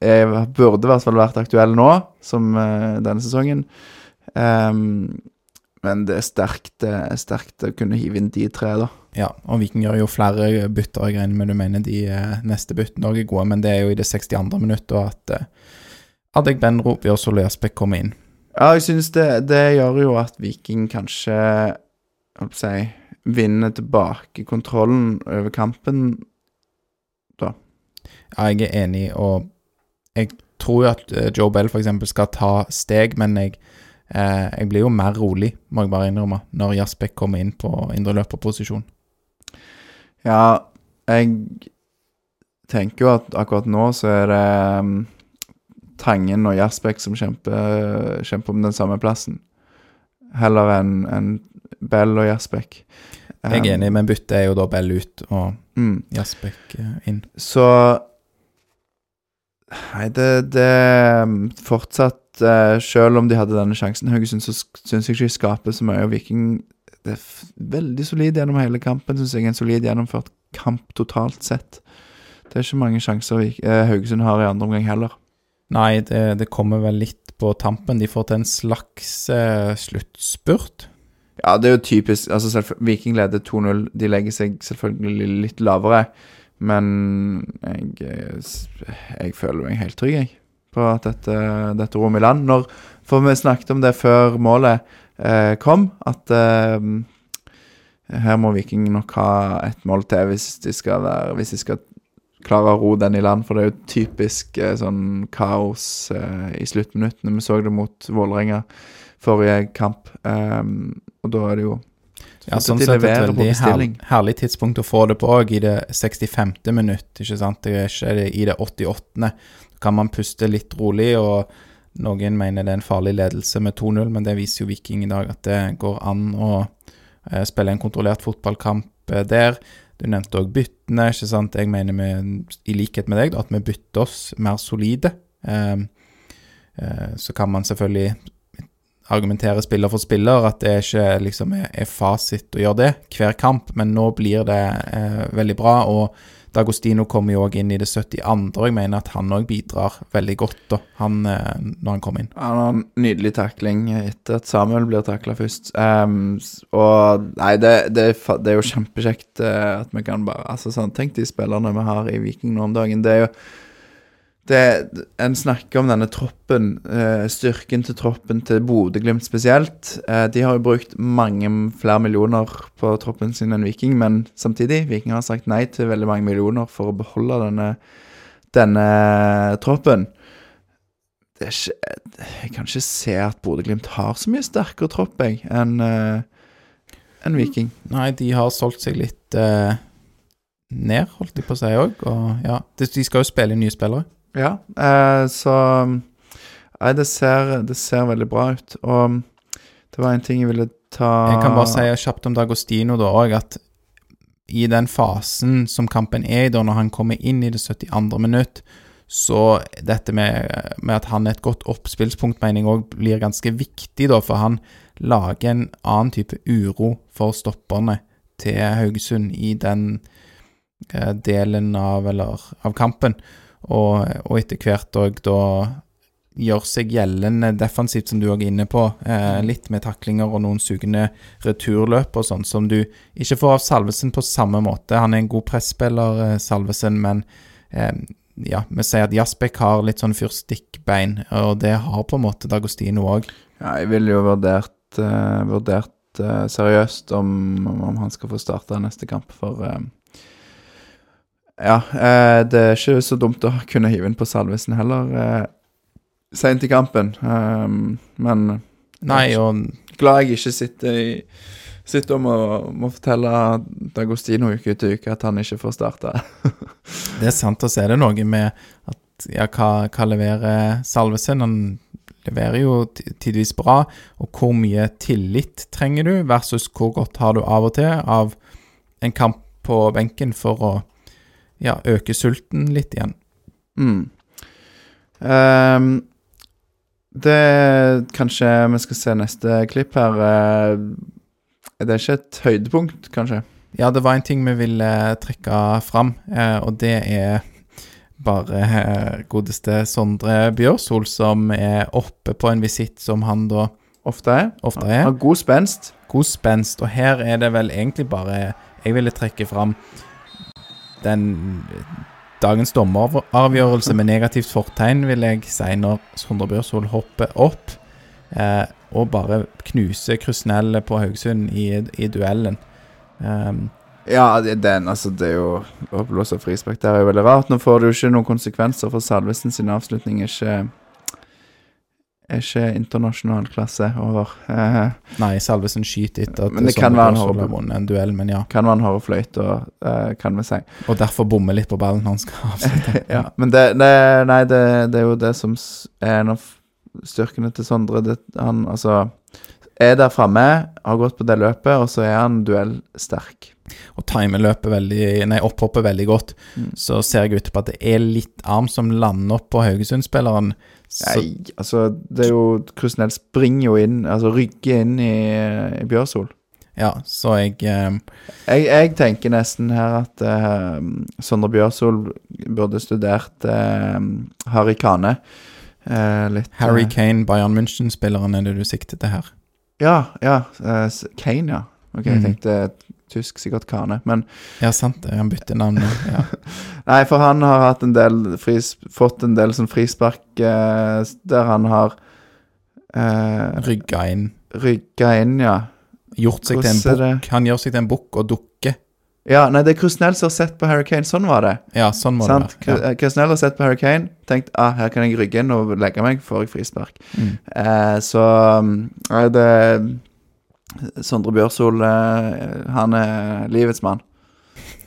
er, burde i hvert fall vært aktuell nå, som uh, denne sesongen. Um, men det er sterkt, det er sterkt å kunne hive inn de tre, da. Ja, og Viking gjør jo flere bytter, jeg regner med du mener de eh, neste byttene òg er gode, men det er jo i det 62. minuttet at eh, Adegbenro, Bjørsol og Jasbekk kommer inn. Ja, jeg synes det, det gjør jo at Viking kanskje holdt på å vinner tilbake kontrollen over kampen. da. Ja, jeg er enig, og jeg tror jo at eh, Joe Bell f.eks. skal ta steg, men jeg, eh, jeg blir jo mer rolig, må jeg bare innrømme, når Jasbekk kommer inn på indreløperposisjon. Ja, jeg tenker jo at akkurat nå så er det um, Tangen og Jasbekk som kjemper, kjemper om den samme plassen. Heller enn en Bell og Jasbekk. Jeg er enig, men byttet er jo da Bell ut og Mm. Jasbekk eh, inn. Så Nei, det, det um, Fortsatt, uh, selv om de hadde denne sjansen, Haugesund, så syns jeg ikke de skaper så mye. Og Viking det er veldig solid gjennom hele kampen, syns jeg. En solid gjennomført kamp totalt sett. Det er ikke mange sjanser eh, Haugesund har i andre omgang heller. Nei, det, det kommer vel litt på tampen. De får til en slags uh, sluttspurt. Ja, det er jo typisk altså Viking leder 2-0. De legger seg selvfølgelig litt lavere. Men jeg, jeg føler meg helt trygg, jeg, på at dette, dette rom i land. Når, for vi snakket om det før målet eh, kom, at eh, her må Viking nok ha et mål til hvis de skal, være, hvis de skal klare å ro den i land. For det er jo typisk eh, sånn kaos eh, i sluttminuttene. Vi så det mot Vålerenga forrige kamp, ehm, og da er det jo Ja, sånn sett et veldig herlig, herlig tidspunkt å få det på òg, i det 65. minutt, ikke sant. Det er ikke i det 88. kan man puste litt rolig, og noen mener det er en farlig ledelse med 2-0, men det viser jo Viking i dag at det går an å eh, spille en kontrollert fotballkamp eh, der. Du nevnte òg byttene, ikke sant. Jeg mener vi, i likhet med deg, at vi bytter oss mer solide. Eh, eh, så kan man selvfølgelig argumentere spiller for spiller, at det ikke liksom er, fasit å gjøre det hver kamp, men nå blir det veldig bra. og Dagostino kommer jo òg inn i det 72., og jeg mener at han òg bidrar veldig godt da, han, eh, når han kommer inn. Han har en nydelig takling etter at Samuel blir takla først. Um, og nei, det, det, det er jo kjempekjekt eh, at vi kan bare Altså sånn, Tenk de spillerne vi har i Viking nå om dagen. Det er jo det, En snakker om denne troppen, eh, styrken til troppen til Bodø-Glimt spesielt. Eh, de har jo brukt mange flere millioner på troppen sin enn Viking, men samtidig, Viking har sagt nei til veldig mange millioner for å beholde denne, denne troppen. Ikke, jeg kan ikke se at Bodø-Glimt har så mye sterkere tropp jeg, enn eh, enn Viking. Nei, de har solgt seg litt eh, ned, holdt de på å si òg, og ja. De skal jo spille nye spillere. Ja, eh, så Nei, det ser, det ser veldig bra ut. Og det var en ting jeg ville ta Jeg kan bare si kjapt om Dagostino da òg, at i den fasen som kampen er i da, når han kommer inn i det 72. minutt, så dette med, med at han er et godt oppspillspunkt, mener jeg òg blir ganske viktig, da, for han lager en annen type uro for stopperne til Haugesund i den eh, delen av, eller, av kampen, og, og etter hvert òg da gjør seg gjeldende defensivt, som du òg er inne på. Eh, litt med taklinger og noen sugende returløp og sånn, som du ikke får av Salvesen på samme måte. Han er en god presspiller, eh, Salvesen, men eh, ja, vi sier at Jasbek har litt sånn fyrstikkbein, og det har på en måte Dagostino òg. Ja, jeg ville jo vurdert, uh, vurdert uh, seriøst om, om han skal få starte neste kamp, for eh, Ja, eh, det er ikke så dumt å kunne hive inn på Salvesen heller, eh, seint i kampen. Um, men Nei, og glad jeg ikke sitter i Sitter om å må fortelle Dagostino uke etter uke at han ikke får starte. [laughs] det er sant, og så er det noe med at ja, hva, hva leverer Salvesen? Han leverer jo ti- tidvis bra, og hvor mye tillit trenger du, versus hvor godt har du av og til av en kamp på benken for å ja, øke sulten litt igjen. Mm. Um, det Kanskje vi skal se neste klipp her. Er det er ikke et høydepunkt, kanskje? Ja, det var en ting vi ville trekke fram, eh, og det er bare eh, godeste Sondre Bjørsol, som er oppe på en visitt som han da Ofte er. ofte er. Har god spenst. God spenst, og her er det vel egentlig bare Jeg ville trekke fram den dagens dommeravgjørelse med negativt fortegn, vil jeg si, når Sondre Bjørsvold hopper opp eh, og bare knuser Krusnell på Haugesund i, i duellen. Um, Ja, den, altså, det er jo Å blåse frispark der er jo veldig rart. Nå får det jo ikke noen konsekvenser, for Salvesen sin avslutning er ikke er ikke internasjonal klasse over. Eh, Nei, Salvesen skyter etter at Men det kan være han har- har vunnet en duell, men ja. kan man høre fløyte, uh, kan vi si. Og derfor bommer litt på ballen han skal [laughs] avslutte. Ja, men det, det Nei, det, det er jo det som er en av styrkene til Sondre. Det, han altså er der framme, har gått på det løpet, og så er han duellsterk. Og timer løpet veldig Nei, opphoppet veldig godt. Mm. Så ser jeg ut på at det er litt arm som lander opp på Haugesund-spilleren. Så Nei, altså, det er jo Krusnell springer jo inn, altså rygger inn i, i Bjørsol. ja, så jeg eh, Jeg, jeg tenker nesten her at eh, Sondre Bjørsol burde studert eh, Harry Kane. Eh, litt Harry Kane, Bayern München-spilleren, er det du sikter til her? Ja, ja. Kane, ja. Ok, jeg Mhm. tenkte tysk, sikkert Kane. Men Ja, sant det. Han bytter navn nå. [laughs] Ja. nei, for han har hatt en del fris, fått en del sånn frispark eh, der han har eh, Rygga inn. rygga inn, ja. Gjort seg til en bukk. Han gjør seg til en bukk og dukker. Ja, nei, det er Krusnell som har sett på Hurricane. Sånn var det. Ja, sånn må Sant? det være. Ja. Krusnell har sett på Hurricane, tenkt ah, her kan jeg rygge inn og legge meg, får jeg frispark. Mm. Eh, så mm, nei, det Sondre Bjørsol, eh, han er livets mann.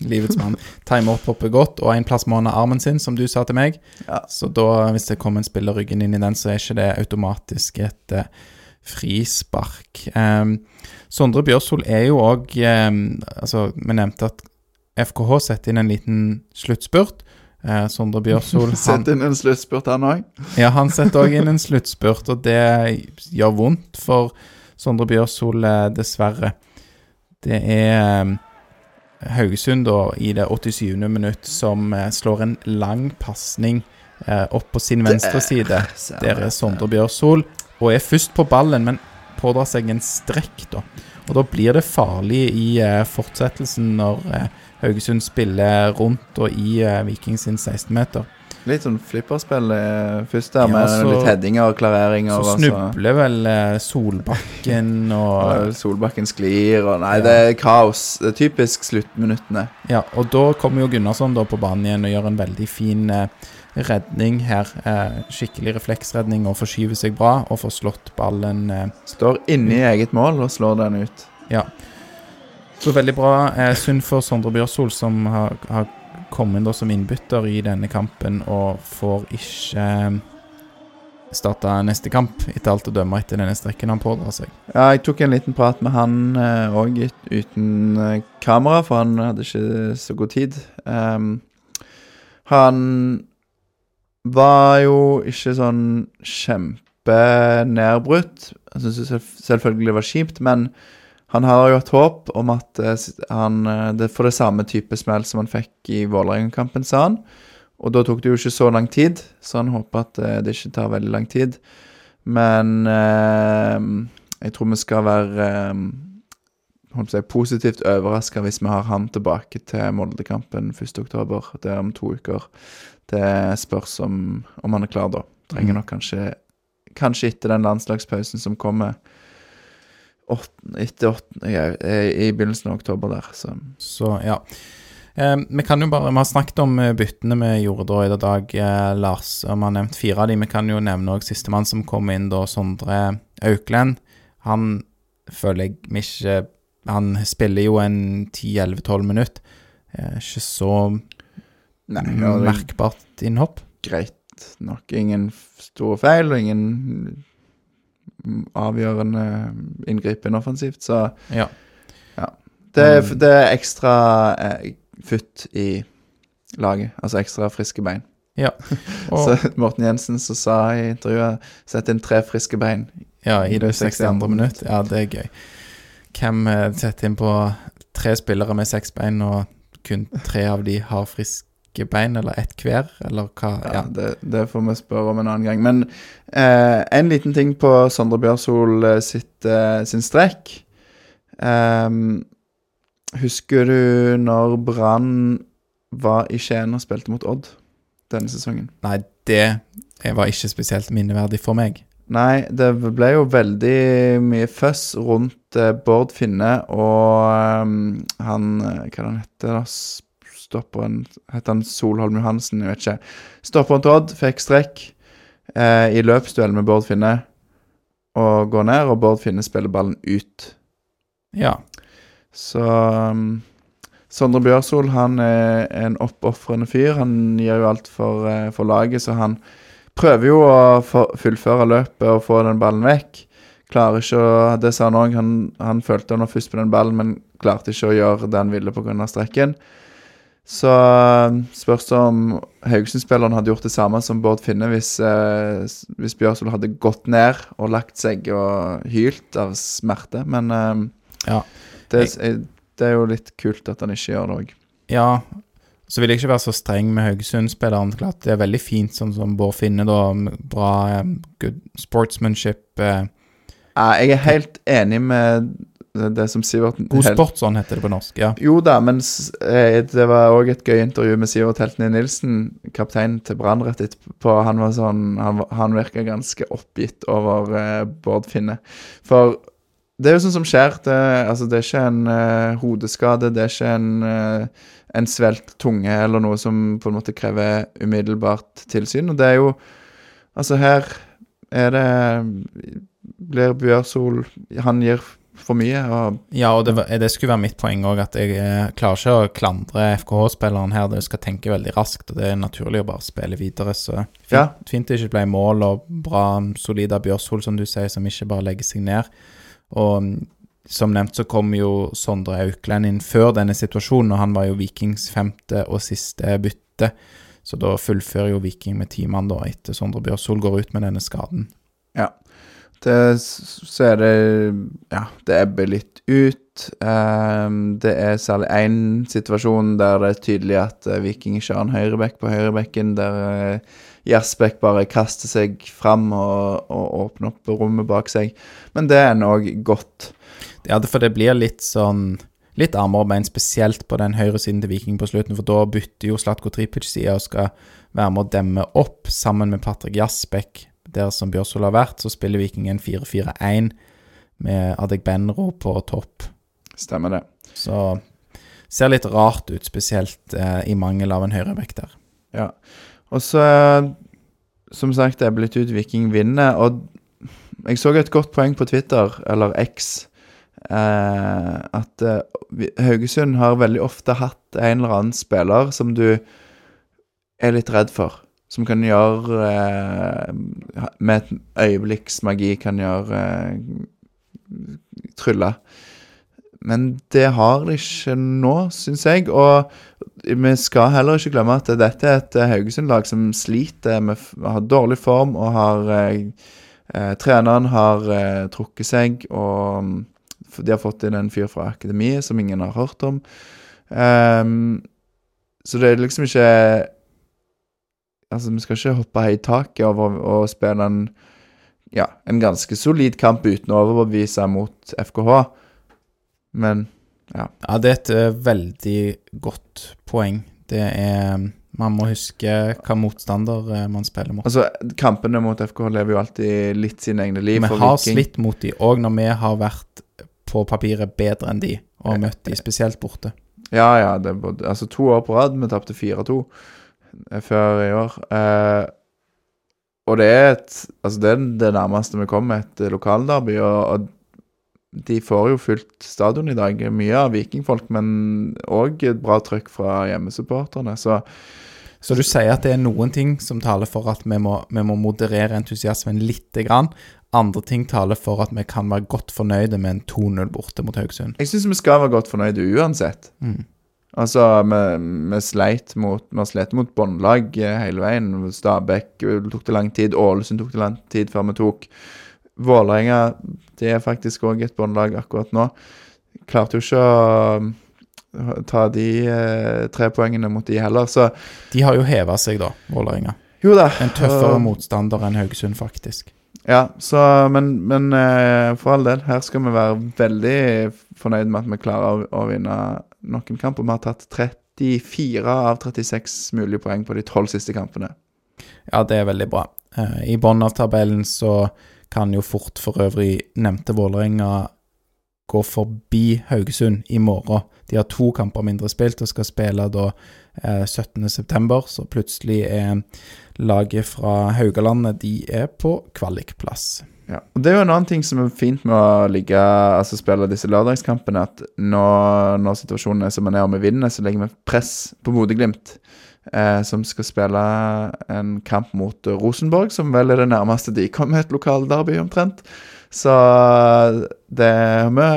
Livets mann. Timer opphoppet godt, og en plass må han ha armen sin, som du sa til meg. Ja. Så da, hvis det kommer en spiller ryggen inn i den, så er ikke det automatisk et uh, frispark. Um, Sondre Bjørsol er jo òg Altså, vi nevnte at FKH setter inn en liten sluttspurt. Uh, Sondre Bjørsol [laughs] Setter inn en sluttspurt, han òg. ja, han setter òg inn en sluttspurt, og det gjør vondt for Sondre Bjørsol, eh, dessverre. Det er eh, Haugesund da, i det 87. minutt som eh, slår en lang pasning opp på sin venstre side. Der er Sondre Bjørsol, og er først på ballen, men pådrar seg en strekk, da. Og da blir det farlig i fortsettelsen når Haugesund spiller rundt og i eh, Viking sin 16-meter. Litt sånn flipperspill eh, først der, Ja, med så- litt headinger og klareringer. Så snubler vel eh, Solbakken [laughs] og Solbakken sklir og Nei, Ja. det er kaos. Det er typisk sluttminuttene. Ja, og da kommer jo Gunnarsson da på banen igjen og gjør en veldig fin eh, redning her. Eh, skikkelig refleksredning og forskyver seg bra og får slått ballen eh, Står inne i eget mål og slår den ut. Ja. Så veldig bra. Eh, synd for Sondre Bjørsol, som har, har kommet inn da som innbytter i denne kampen, og får ikke eh, starte neste kamp, etter alt å dømme etter denne strekken han pådrar seg. Ja, jeg tok en liten prat med han òg uten eh, kamera, for han hadde ikke så god tid. Um, han var jo ikke sånn kjempenedbrutt. Jeg syns selvfølgelig det var kjipt, men han har jo et håp om at eh, han eh, det får det samme type smell som han fikk i Vålerenga-kampen, sa han. Og da tok det jo ikke så lang tid, så han håper at eh, det ikke tar veldig lang tid. Men eh, jeg tror vi skal være eh, si, positivt overraska hvis vi har han tilbake til Moldekampen 1.10. Det er om to uker. Det spørs om, om han er klar da. Trenger Mm. nok kanskje Kanskje etter den landslagspausen som kommer åt- etter 8, ja, i begynnelsen av oktober der. Så Så ja. Eh, vi kan jo bare, vi har snakket om eh, byttene vi gjorde da i dag, eh, Lars. og Vi har nevnt fire av dem. Vi kan jo nevne òg sistemann som kom inn, da, Sondre Auklend. Han føler jeg vi ikke Han spiller jo en 10-11-12 minutter. Eh, ikke så Nei, er merkbart innhopp. greit nok. Ingen store feil og ingen avgjørende inngripen offensivt, så Ja. Det, er- det er ekstra eh, futt i laget. Altså ekstra friske bein. [laughs] Og, Så Morten Jensen som sa i intervjuet 'sett inn tre friske bein'. ja, i det 62. minutt. Ja, det er gøy. Hvem eh, setter inn på tre spillere med seks bein, og kun tre av de har friske bein, eller ett hver, eller hva? Ja, Ja. det, det får vi spørre om en annen gang. Men eh, en liten ting på Sondre Bjørsol eh, sitt, eh, sin strekk. Ehm, husker du når Brann var i Skien og spilte mot Odd denne sesongen? Nei, det var ikke spesielt minneverdig for meg. Nei, det ble jo veldig mye føss rundt eh, Bård Finne og ehm, han eh, Hva er det han heter da? Stopperen Heter han Solholm Johansen? Jeg vet ikke. Stopperen til Odd fikk strekk eh, i løpsduell med Bård Finne og går ned, og Bård Finne spiller ballen ut. Ja. Så um, Sondre Bjørsol han er en oppofrende fyr. Han gjør jo alt for, eh, for laget, så han prøver jo å fullføre løpet og få den ballen vekk. Klarer ikke å Det sa han òg. Han, han følte han var først på den ballen, men klarte ikke å gjøre det han ville pga. strekken. Så um, spørs det om Haugesund-spilleren hadde gjort det samme som Bård Finne hvis, eh, hvis Bjørsvold hadde gått ned og lagt seg og hylt av smerte. Men eh, Ja. det, det er jo litt kult at han ikke gjør det òg. ja. Så vil jeg ikke være så streng med Haugesund-spilleren. Klart Det er veldig fint, sånn som Bård Finne, da. Bra eh, good sportsmanship. eh, Jeg er helt enig med det, som Sivert God sportsånd sport, heter det på norsk. Ja. Jo da, men eh, det var òg et gøy intervju med Sivert Heltene Nilsen, kaptein til Brann rett etterpå. Han var sånn, han, han virka ganske oppgitt over eh, Bård Finne. For det er jo sånn som skjer. Det, altså, det er ikke en eh, hodeskade, det er ikke en, eh, en svelt tunge eller noe som på en måte krever umiddelbart tilsyn. Og det er jo Altså, her er det Blir Bjørsol Han gir for mye, og Ja, og det, det skulle være mitt poeng òg, at jeg eh, klarer ikke å klandre FKH-spilleren her. Det skal tenke veldig raskt, og det er naturlig å bare spille videre. Så fint, Ja. fint det ikke ble mål, og bra, solid av Bjørshol, som du sier, som ikke bare legger seg ned. Og mm, som nevnt så kom jo Sondre Aukland inn før denne situasjonen, og han var jo Vikings femte og siste bytte. Så da fullfører jo Viking med ti mann, da, etter Sondre Bjørshol går ut med denne skaden. Det, så er det Ja, det ebber litt ut. Um, det er særlig én situasjon der det er tydelig at eh, Viking ikke har en høyrebekk på høyrebekken, der uh, Jasbekk bare kaster seg fram og, og åpner opp rommet bak seg. Men det er òg godt. Ja, for det blir litt sånn Litt armer og bein, spesielt på den høyre siden til Viking på slutten, for da bytter jo Slatko Tripic side og skal være med å demme opp sammen med Patrick Jasbekk, der som Bjørsvold har vært. Så spiller Viking en 4-4-1 med Adek Benro på topp. Stemmer det. Så ser litt rart ut, spesielt eh, i mangel av en høyrebekk der. Ja. Og så, eh, som sagt, det er blitt ut Viking vinner, og jeg så et godt poeng på Twitter, eller X, eh, at eh, Haugesund har veldig ofte hatt en eller annen spiller som du er litt redd for. Som kan gjøre eh, Med et øyeblikks magi kan gjøre eh, Trylle. Men det har de ikke nå, syns jeg. Og vi skal heller ikke glemme at dette er et eh, Haugesund-lag som sliter med har dårlig form og har eh, eh, Treneren har eh, trukket seg, og de har fått inn en fyr fra akademiet som ingen har hørt om. Um, så det er liksom ikke Altså, vi skal ikke hoppe i taket over å spille en ja, en ganske solid kamp uten å overbevise mot FKH. Men Ja, ja. det er et eh, veldig godt poeng. Det er Man må huske hva motstander eh, man spiller mot. altså, kampene mot FKH lever jo alltid litt sine egne liv. Vi for har Viking. slitt mot de òg når vi har vært på papiret bedre enn de, og møtt de spesielt borte. Ja, ja. Det er altså to år på rad. Vi tapte 4-2 eh, før i år. Eh, og det er et Altså, det er det nærmeste vi kommer et eh, lokalderby, og, og de får jo fylt stadion i dag. Mye av vikingfolk, men òg et bra trøkk fra hjemmesupporterne. Så Så du sier at det er noen ting som taler for at vi må, vi må moderere entusiasmen litt. grann. Andre ting taler for at vi kan være godt fornøyde med en 2-0 borte mot Haugesund. jeg syns vi skal være godt fornøyde uansett. Mm. Altså, vi, vi sleit mot Vi slitt mot båndlag eh, hele veien. Stabæk eh, tok det lang tid. Ålesund tok det lang tid før vi tok. Vålerenga det er faktisk òg et båndlag akkurat nå. Klarte jo ikke å ta de eh, tre poengene mot de heller, så De har jo heva seg, da, Vålerenga. jo da. En tøffere og- motstander enn Haugesund, faktisk. Ja, så, men, men eh, for all del, her skal vi være veldig fornøyd med at vi klarer å, å vinne noen kamper. Vi har tatt 34 av 36 mulige poeng på de tolv siste kampene. Ja, det er veldig bra. Eh, I bunnen av tabellen så kan jo fort for øvrig nevnte Vålerenga gå forbi Haugesund i morgen. De har to kamper mindre spilt og skal spille da eh, 17.9., så plutselig er laget fra Haugalandet de er på kvalikplass. Ja. Og Det er jo en annen ting som er fint med å ligge, altså spille disse lørdagskampene, at når, når situasjonen er som den er og vi vinner, så legger vi press på Bodø-Glimt, eh, som skal spille en kamp mot eh, Rosenborg, som vel er det nærmeste de kommer et lokalderby, omtrent. Så det vi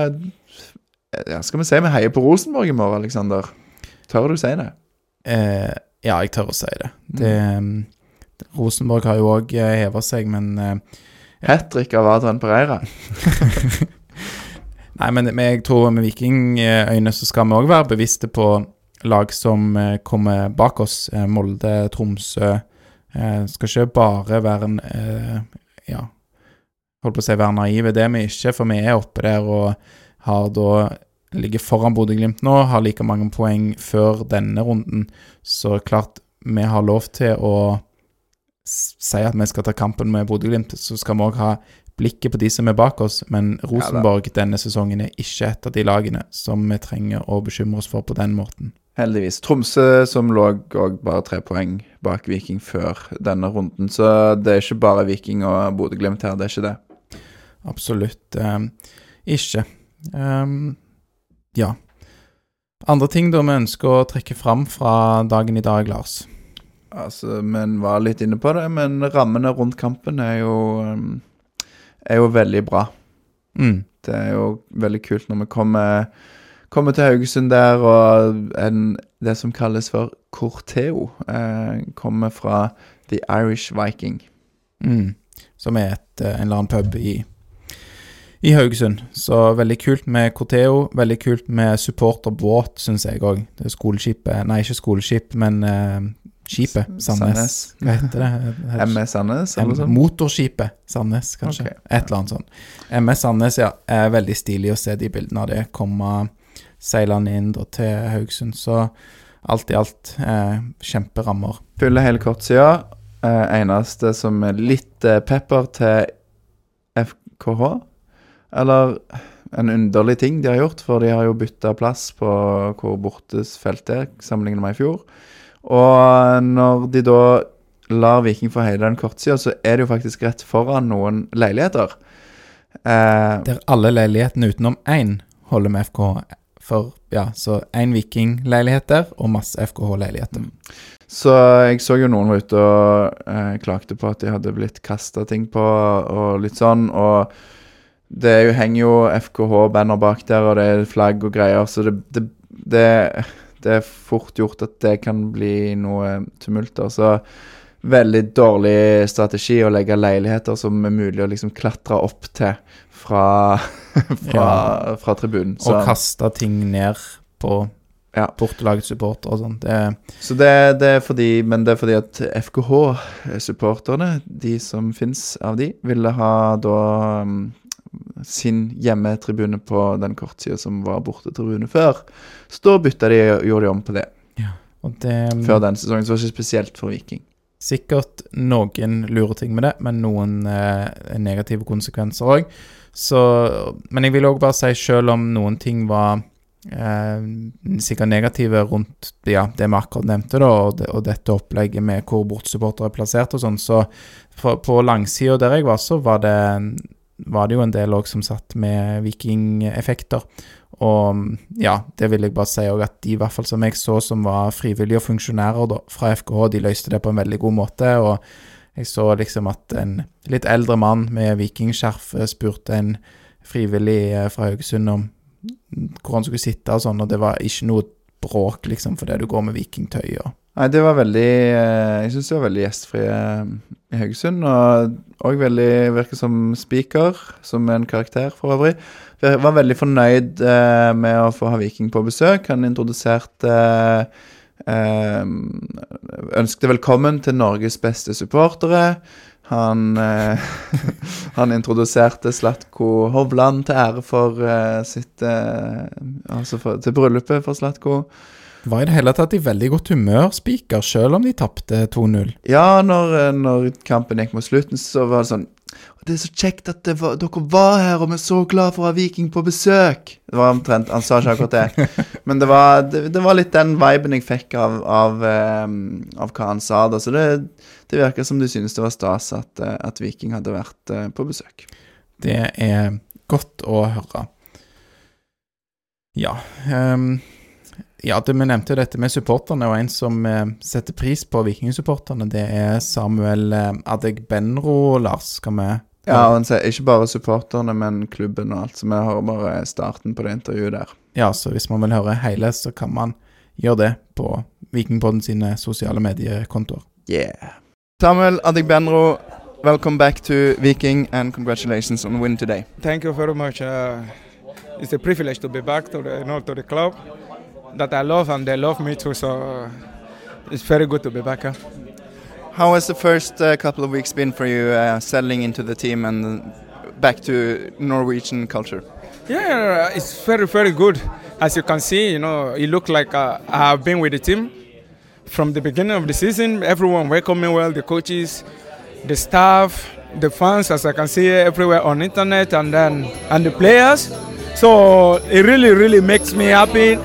ja, Skal vi si vi heier på Rosenborg i morgen, Aleksander? Tør du si det? Eh, ja, jeg tør å si det. det mm, Rosenborg har jo òg heva seg, men eh, Hat trick av Adrian Pereira. [laughs] Nei, men, jeg tror med vikingøyne så skal vi òg være bevisste på lag som eh, kommer bak oss. Eh, Molde, Tromsø. Eh, skal ikke bare være en Ja, holdt på å si være naive. Det er vi ikke, for vi er oppe der og har da ligger foran Bodø-Glimt nå, har like mange poeng før denne runden. Så klart, vi har lov til å s- si at vi skal ta kampen med Bodø-Glimt. Så skal vi òg ha blikket på de som er bak oss, men Rosenborg denne sesongen er ikke et av de lagene som vi trenger å bekymre oss for på den måten. Heldigvis. Tromsø som lå òg bare tre poeng bak Viking før denne runden. Så det er ikke bare Viking og Bodø-Glimt her, det er ikke det. Absolutt eh, ikke. Um, ja. Andre ting da vi ønsker å trekke fram fra dagen i dag, Lars? Altså, Men var litt inne på det, men rammene rundt kampen er jo um, Er jo veldig bra. Mm. Det er jo veldig kult når vi kommer, kommer til Haugesund der, og en, det som kalles for Corteo, eh, kommer fra The Irish Viking. Mm. Som er et, eh, en eller annen pub i, i Haugesund. Så veldig kult med Corteo. Veldig kult med supporterbåt, syns jeg òg. Skoleskipet Nei, ikke skoleskip, men eh, skipet. Sandnes. Sandnes. Hva heter det? MS Sandnes, eller sånn? Motorskipet Sandnes, kanskje. Okay. Et eller annet sånt. MS Sandnes, ja. Er veldig stilig å se de bildene av det komme seilende inn da, til Haugesund. Så alt i alt eh, kjemperammer. Fyller hele kortsida. Eh, eneste som er litt eh, pepper til FKH. Eller en underlig ting de har gjort, for de har jo bytta plass på hvor bortes feltet er, sammenlignet med i fjor. Og når de da lar Viking få hele den kortsida, så er det jo faktisk rett foran noen leiligheter. Eh, Der alle leilighetene utenom én holder med FKH. For ja, så én Viking-leilighet der, og masse FKH-leiligheter. Så jeg så jo noen var ute og eh, klagde på at de hadde blitt kasta ting på og litt sånn. Og det jo, henger jo FKH-banner bak der, og det er flagg og greier, så det, det, det, det er fort gjort at det kan bli noe tumulter. Så veldig dårlig strategi å legge leiligheter som er mulig å liksom klatre opp til fra, [laughs] fra, Ja. fra tribunen. Og kaste ting ned på Ja. bortelagets supportere og sånn. Det Så det, det er fordi, men det er fordi at FKH-supporterne, de som fins av de, ville ha da um, sin hjemmetribune på den kortsida som var bortetribune før. Så da bytta de og gjorde de om på det Og det før den sesongen. Så var det ikke spesielt for Viking. Sikkert noen lurer ting med det, men noen eh, negative konsekvenser òg. Men jeg vil òg bare si, selv om noen ting var eh, sikkert negative rundt ja, det vi akkurat nevnte, da, og, det, og dette opplegget med hvor bortsupportere er plassert og sånn, så for, på langsida der jeg var, så var det, var det jo en del òg som satt med vikingeffekter. Og ja, det vil jeg bare si òg at de i hvert fall som jeg så som var frivillige og funksjonærer da, fra FKH, de løste det på en veldig god måte. Og jeg så liksom at en litt eldre mann med vikingskjerf eh, spurte en frivillig eh, fra Haugesund om hvor han skulle sitte og sånn, og det var ikke noe bråk, liksom, fordi du går med vikingtøy og Nei, det var veldig eh, Jeg syns det var veldig gjestfrie eh, i Haugesund. Og òg veldig Virker som speaker, som en karakter for øvrig. Jeg var veldig fornøyd eh, med å få ha Viking på besøk. Han introduserte eh, Ønskte velkommen til Norges beste supportere. Han, [laughs] han introduserte Slatko Hovland til ære for sitt Altså for, til bryllupet for Slatko. Var i det hele tatt i veldig godt humør, Spiker, selv om de tapte 2-0. Ja, når, eh, når kampen gikk mot slutten, så var det sånn Det er så kjekt at det var, dere var her, og vi er så glad for å ha Viking på besøk. Det var omtrent Han sa ikke akkurat det. [laughs] Men det var, det, det var litt den viben jeg fikk av, av, eh, av hva han sa da. Så det, det virker som du synes det var stas at, eh, at Viking hadde vært på besøk. Det er godt å høre. Ja. ehm, ja, det, vi nevnte jo dette med supporterne, og en som eh, setter pris på vikingsupporterne, det er Samuel eh, Adegbenro, Lars. Skal vi Ja, og han sier ikke bare supporterne, men klubben og alt. Så vi hører bare starten på det intervjuet der. Ja, så hvis man vil høre hele, så kan man gjøre det på Vikingpodden sine sosiale mediekontoer. Yeah. Samuel Adegbenro, welcome back to Viking, and congratulations on the win today. Thank you very much. Uh, it's a privilege to be back to the you know, to the club that I love and they love me too. So uh, it's very good to be back. Huh? How has the first uh, couple of weeks been for you, uh, settling into the team and back to Norwegian culture? Yeah, it's very very good. As you can see, you know, it look like uh, I have been with the team from the beginning of the season. Everyone welcomed me well. The coaches, the staff, the fans, as I can see everywhere on internet, and then and the players. So it really really makes me happy,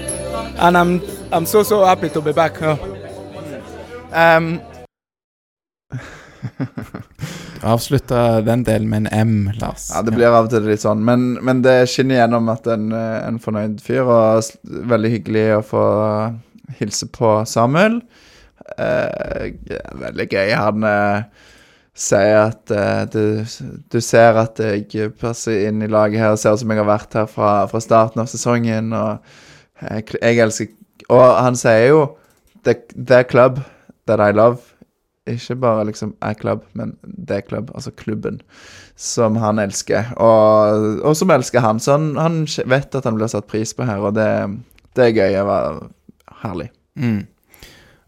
and I'm I'm so so happy to be back. huh? Um, [laughs] Avslutta den delen med en M, Lars. ja, det blir av og til litt sånn, men, men det skinner gjennom at en, en fornøyd fyr, og veldig hyggelig å få hilse på Samuel. Eh, veldig gøy. Han eh, sier at eh, du, du ser at jeg passer inn i laget her, ser ut som jeg har vært her fra, fra starten av sesongen, og jeg, elsker Og han sier jo the, the club that I love. Ikke bare liksom a club, men the club, altså klubben, som han elsker. Og, og som elsker han. Så han, han vet at han blir satt pris på her, og det, det er gøy. Det var herlig. Mm.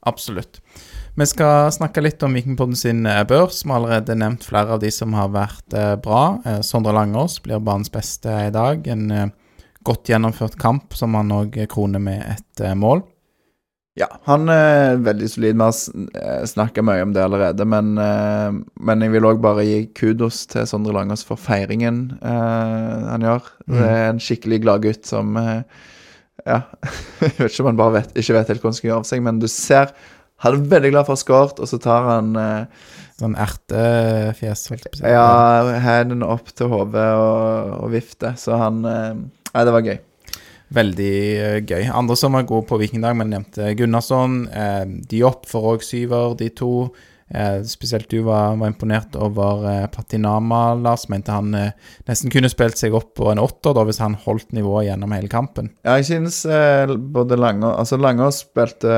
Absolutt. Vi skal snakke litt om Vikingpodden sin eh, børs. Vi har allerede nevnt flere av de som har vært eh, bra. Eh, Sondre Langås blir banens beste i dag. En godt gjennomført kamp som han òg kroner med et eh, mål. Ja, han er veldig solid. Vi har snakka mye om det allerede, men, eh, men jeg vil òg bare gi kudos til Sondre Langås for feiringen eh, han gjør. Det er en skikkelig glad gutt som eh, Ja, [laughs] jeg vet ikke om han bare vet, ikke vet helt hva han skal gjøre av seg, men du ser Han er veldig glad for å ha skåret, og så tar han eh, Sånn ertefjes, holdt jeg på å si. ja, hendene opp til hodet og, og vifter. Så han eh, Nei, det var gøy. Veldig eh, gøy. Andre som var gode på Vikingdag, men nevnte Gunnarsson. Eh, Diop for òg syver, de to. Eh, spesielt du var, var imponert over eh, Patinama, Lars. Mente han eh, nesten kunne spilt seg opp på en åtter da, hvis han holdt nivået gjennom hele kampen. Ja, jeg synes eh, både Langås Altså, Langås spilte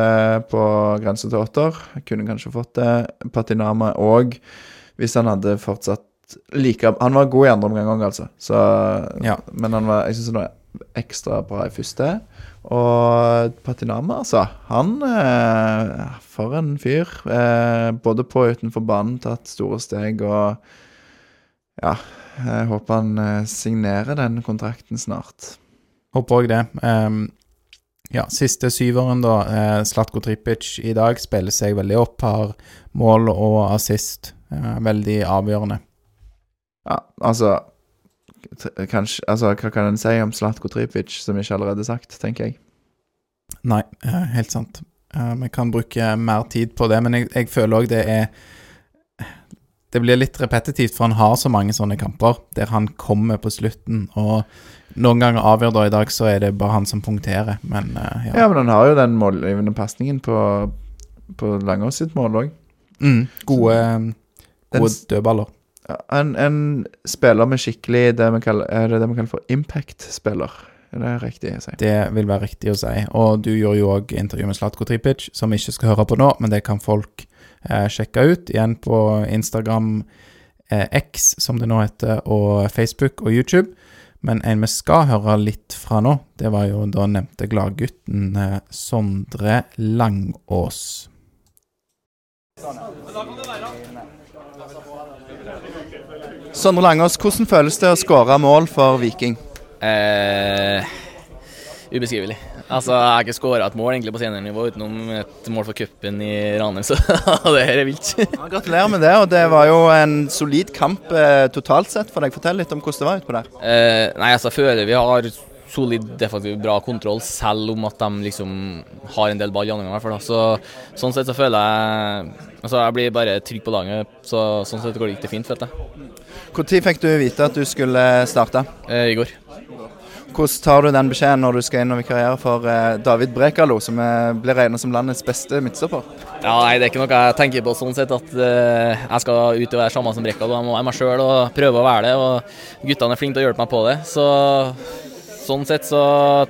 på grense til åtter. Kunne kanskje fått det. Patinama òg, hvis han hadde fortsatt like Han var god i andre omgang òg, altså. Så, Ja. Men han var, jeg syns han var ekstra bra i første. Og Patinama, altså. Han eh, For en fyr. Eh, både på og utenfor banen tatt store steg, og Ja. Jeg håper han eh, signerer den kontrakten snart. Håper òg det. Um, ja, siste syveren, da. Eh, Slatko Tripic i dag spiller seg veldig opp. Har mål og assist. Eh, veldig avgjørende. Ja, altså Kanskje Altså, hva kan en si om Slatko Tripic, som ikke allerede er sagt, tenker jeg. Nei, eh, helt sant. Eh, Vi kan bruke mer tid på det, men jeg, jeg føler òg det er Det blir litt repetitivt, for han har så mange sånne kamper der han kommer på slutten, og noen ganger avgjør da i dag, så er det bare han som punkterer, men eh, ja. Ja, men han har jo den målgivende pasningen på, på Langås sitt mål òg. Mm, gode gode Den- dødballer. En, en spiller med skikkelig det vi kaller, Er det det vi kaller for impact-spiller? Er det riktig å si? Det vil være riktig å si. Og du gjorde jo òg intervju med Slatko Tripic, som vi ikke skal høre på nå, men det kan folk eh, sjekke ut. Igjen på Instagram eh, X, som det nå heter, og Facebook og YouTube. Men en vi skal høre litt fra nå, det var jo da nevnte gladgutten eh, Sondre Langås. Sondre Langås, hvordan føles det å skåre mål for Viking? Eh, ubeskrivelig. Altså, Jeg har ikke skåra et mål egentlig på seniornivå utenom et mål for cupen i Ranheim, så [laughs] det her er vilt. Ja, gratulerer med det, og det var jo en solid kamp eh, totalt sett for deg. Fortell litt om hvordan det var utpå der. Eh, nei, altså, jeg føler vi har solid defensiv, bra kontroll, selv om at de liksom har en del ball i andre omgang. Så, sånn sett så føler jeg Altså, jeg blir bare trygg på laget, så sånn sett går det ikke fint, følte jeg. Når fikk du vite at du skulle starte? Eh, I går. Hvordan tar du den beskjeden når du skal inn og vikariere for eh, David Brekalo, som eh, blir regnet som landets beste midtstopper? Ja, nei, Det er ikke noe jeg tenker på sånn sett, at uh, jeg skal ut og være samme som Brekalo. Jeg må være meg sjøl og prøve å være det. og Guttene er flinke til å hjelpe meg på det. så Sånn sett så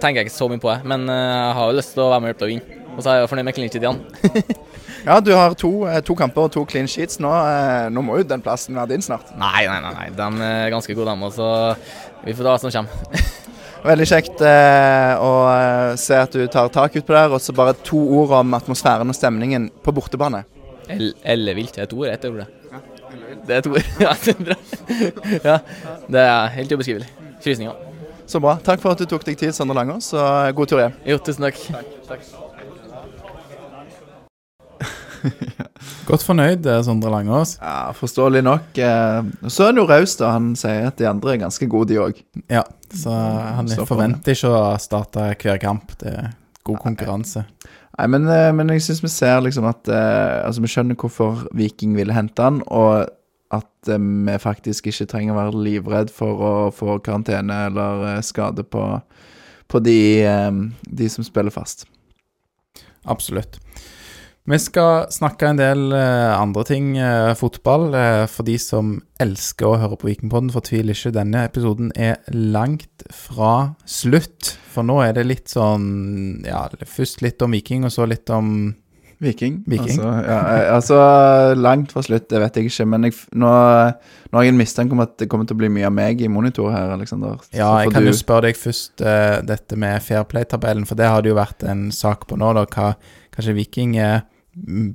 tenker jeg ikke så mye på det. Men uh, jeg har jo lyst til å være med og hjelpe til å vinne. Og så er jeg jo fornøyd med igjen. [laughs] Ja, du har to, eh, to kamper og to clean sheets nå. Eh, Nå må jo den plassen være din snart. nei, nei, nei, nei. De er ganske gode, de. òg, så vi får ta hva som kommer. [laughs] Veldig kjekt eh, å eh, se at du tar tak utpå der. Og så bare to ord om atmosfæren og stemningen på bortebane. El- Ellevilt. Er et ord, ett ord, det. Det er et ord. [laughs] Ja, det er bra. [laughs] Ja, det er helt ubeskrivelig. Frysninger. Så bra. Takk for at du tok deg tid, Sondre Langås, og god tur hjem. Jo, tusen takk. takk. [laughs] Godt fornøyd, eh, Sondre Langås. Ja, Forståelig nok. Eh, så er han jo raus, da. Han sier at de andre er ganske gode, de òg. Ja, så han så forventer ikke å starte hver kamp. Det er god konkurranse. Nei, men, eh, men jeg syns vi ser liksom at Altså, vi skjønner hvorfor Viking ville hente han, og at vi faktisk ikke trenger å være livredd for å få karantene eller skade på, på de, de som spiller fast. Absolutt. Vi skal snakke en del eh, andre ting, eh, fotball. Eh, for de som elsker å høre på Vikingpodden, fortvil ikke. Denne episoden er langt fra slutt. For nå er det litt sånn Ja, først litt om Viking, og så litt om Viking. Viking. Altså, ja, altså langt fra slutt, det vet jeg ikke. Men jeg, nå, nå har jeg en mistanke om at det kommer til å bli mye av meg i monitor her, Aleksander. Ja, jeg kan du- jo spørre deg først uh, dette med Fairplay-tabellen, for det har det jo vært en sak på nå, da. Hva kanskje Viking er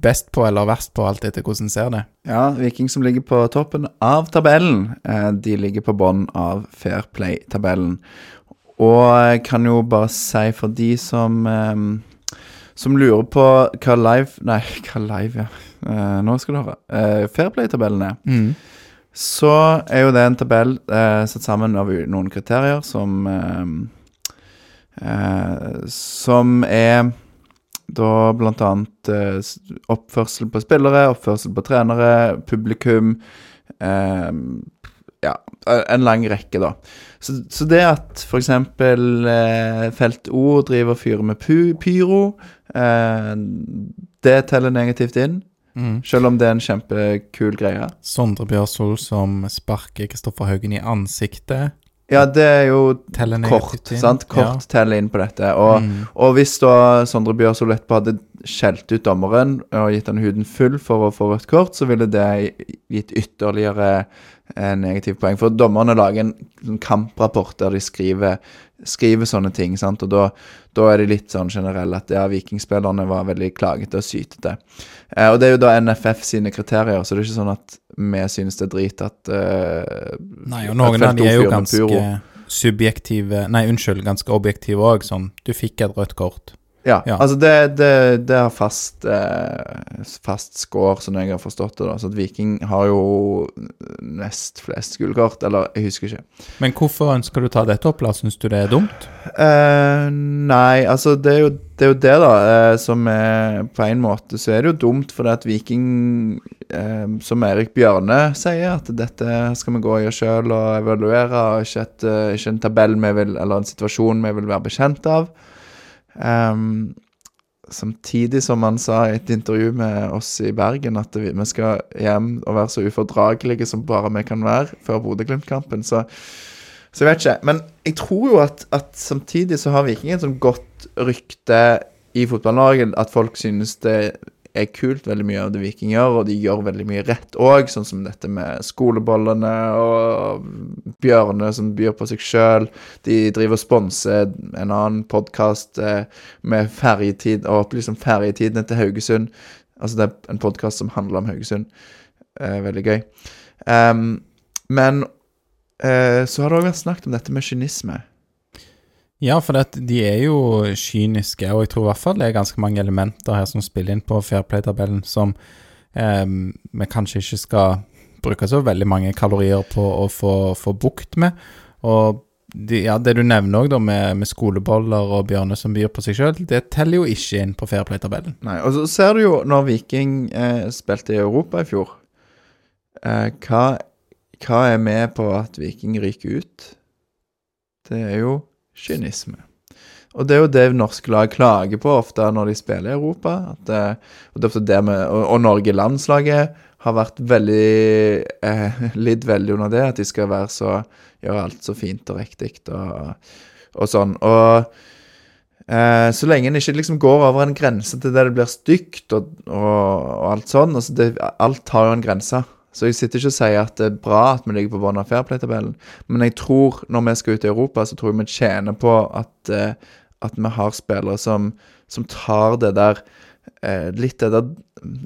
best på eller verst på, alt etter hvordan ser det. Ja, Viking som ligger på toppen av tabellen. Eh, de ligger på bunnen av Fair Play-tabellen. Og jeg kan jo bare si for de som eh, Som lurer på hva live Nei, [laughs] hva live, ja. Eh, nå skal du høre. Eh, Fair Play-tabellen er. Mm. Så er jo det en tabell eh, satt sammen av noen kriterier som Som er da annet eh, oppførsel på spillere, oppførsel på trenere, publikum eh, Ja, en lang rekke, da. Så, så det at f.eks. Eh, Felt O driver og fyrer med pyro, eh, det teller negativt inn. Mm. Selv om det er en kjempekul greie. Sondre Bjørsol som sparker Kristoffer Haugen i ansiktet. Ja, det er jo kort, sant? Kort teller inn på dette. Og, Mm. og hvis da Sondre Bjørsol etterpå hadde skjelt ut dommeren og gitt han huden full for å få rødt kort, så ville det gitt ytterligere eh, negative poeng. For dommerne lager en sånn kamprapport der de skriver, skriver sånne ting, sant? og da, da er det litt sånn generell at ja, vikingspillerne var veldig klagete og sytete. Eh, og det er jo da NFF sine kriterier, så det er ikke sånn at vi synes det er drit at uh, Nei, og noen av de er jo ganske subjektive Nei, unnskyld, ganske objektive òg, sånn. Du fikk et rødt kort. Ja, Ja. altså det, det, det har fast, eh, fast score, som jeg har forstått det. da Så at Viking har jo nest flest gullkort, eller jeg husker ikke. Men hvorfor ønsker du å ta dette opp, da, Syns du det er dumt? Eh, nei, altså det er, jo, det er jo det, da, eh, som er På en måte så er det jo dumt, fordi at Viking, eh, som Erik Bjørne sier, at dette skal vi gå og oss sjøl og evaluere, og ikke, et, eh, ikke en tabell vi vil, eller en situasjon vi vil være bekjent av. Ehm, samtidig som han sa i et intervju med oss i Bergen at vi, vi skal hjem og være så ufordragelige som bare vi kan være før Bodø-Glimt-kampen. Så, så jeg vet ikke. Men jeg tror jo at, at samtidig så har Viking et sånn godt rykte i Fotball-Norge. At folk synes det er kult, veldig mye av det Viking gjør, og de gjør veldig mye rett òg, sånn som dette med skolebollene og Bjørne som byr på seg sjøl. De driver og sponser en annen podkast eh, med ferjetid, og opplyser om ferjetidene til Haugesund. Altså det er en podkast som handler om Haugesund. Eh, veldig gøy. Um, men eh, så har det òg vært snakket om dette med kynisme. Ja, for det, de er jo kyniske, og jeg tror i hvert fall det er ganske mange elementer her som spiller inn på Fairplay-tabellen som eh, vi kanskje ikke skal bruke så veldig mange kalorier på å få, få bukt med. Og de, ja, det du nevner òg, med, med skoleboller og Bjørne som byr på seg sjøl, det teller jo ikke inn på Fairplay-tabellen. Nei, og så ser du jo når Viking eh, spilte i Europa i fjor eh, hva, hva er med på at Viking ryker ut? Det er jo kynisme. Og det er jo det norske lag klager på ofte når de spiller i Europa. Det, og, det er det med, og, og Norge-landslaget har vært veldig eh, Lidd veldig under det, at de skal være så gjøre alt så fint og riktig og, og sånn. Og eh, så lenge en ikke liksom går over en grense til det det blir stygt og, og, og alt sånn altså det, Alt har jo en grense. Så jeg sitter ikke og sier at det er bra at vi ligger på bunnen av Fairplay-tabellen, men jeg tror når vi skal ut i Europa, så tror jeg vi tjener på at, eh, at vi har spillere som, som tar det der eh, Litt det der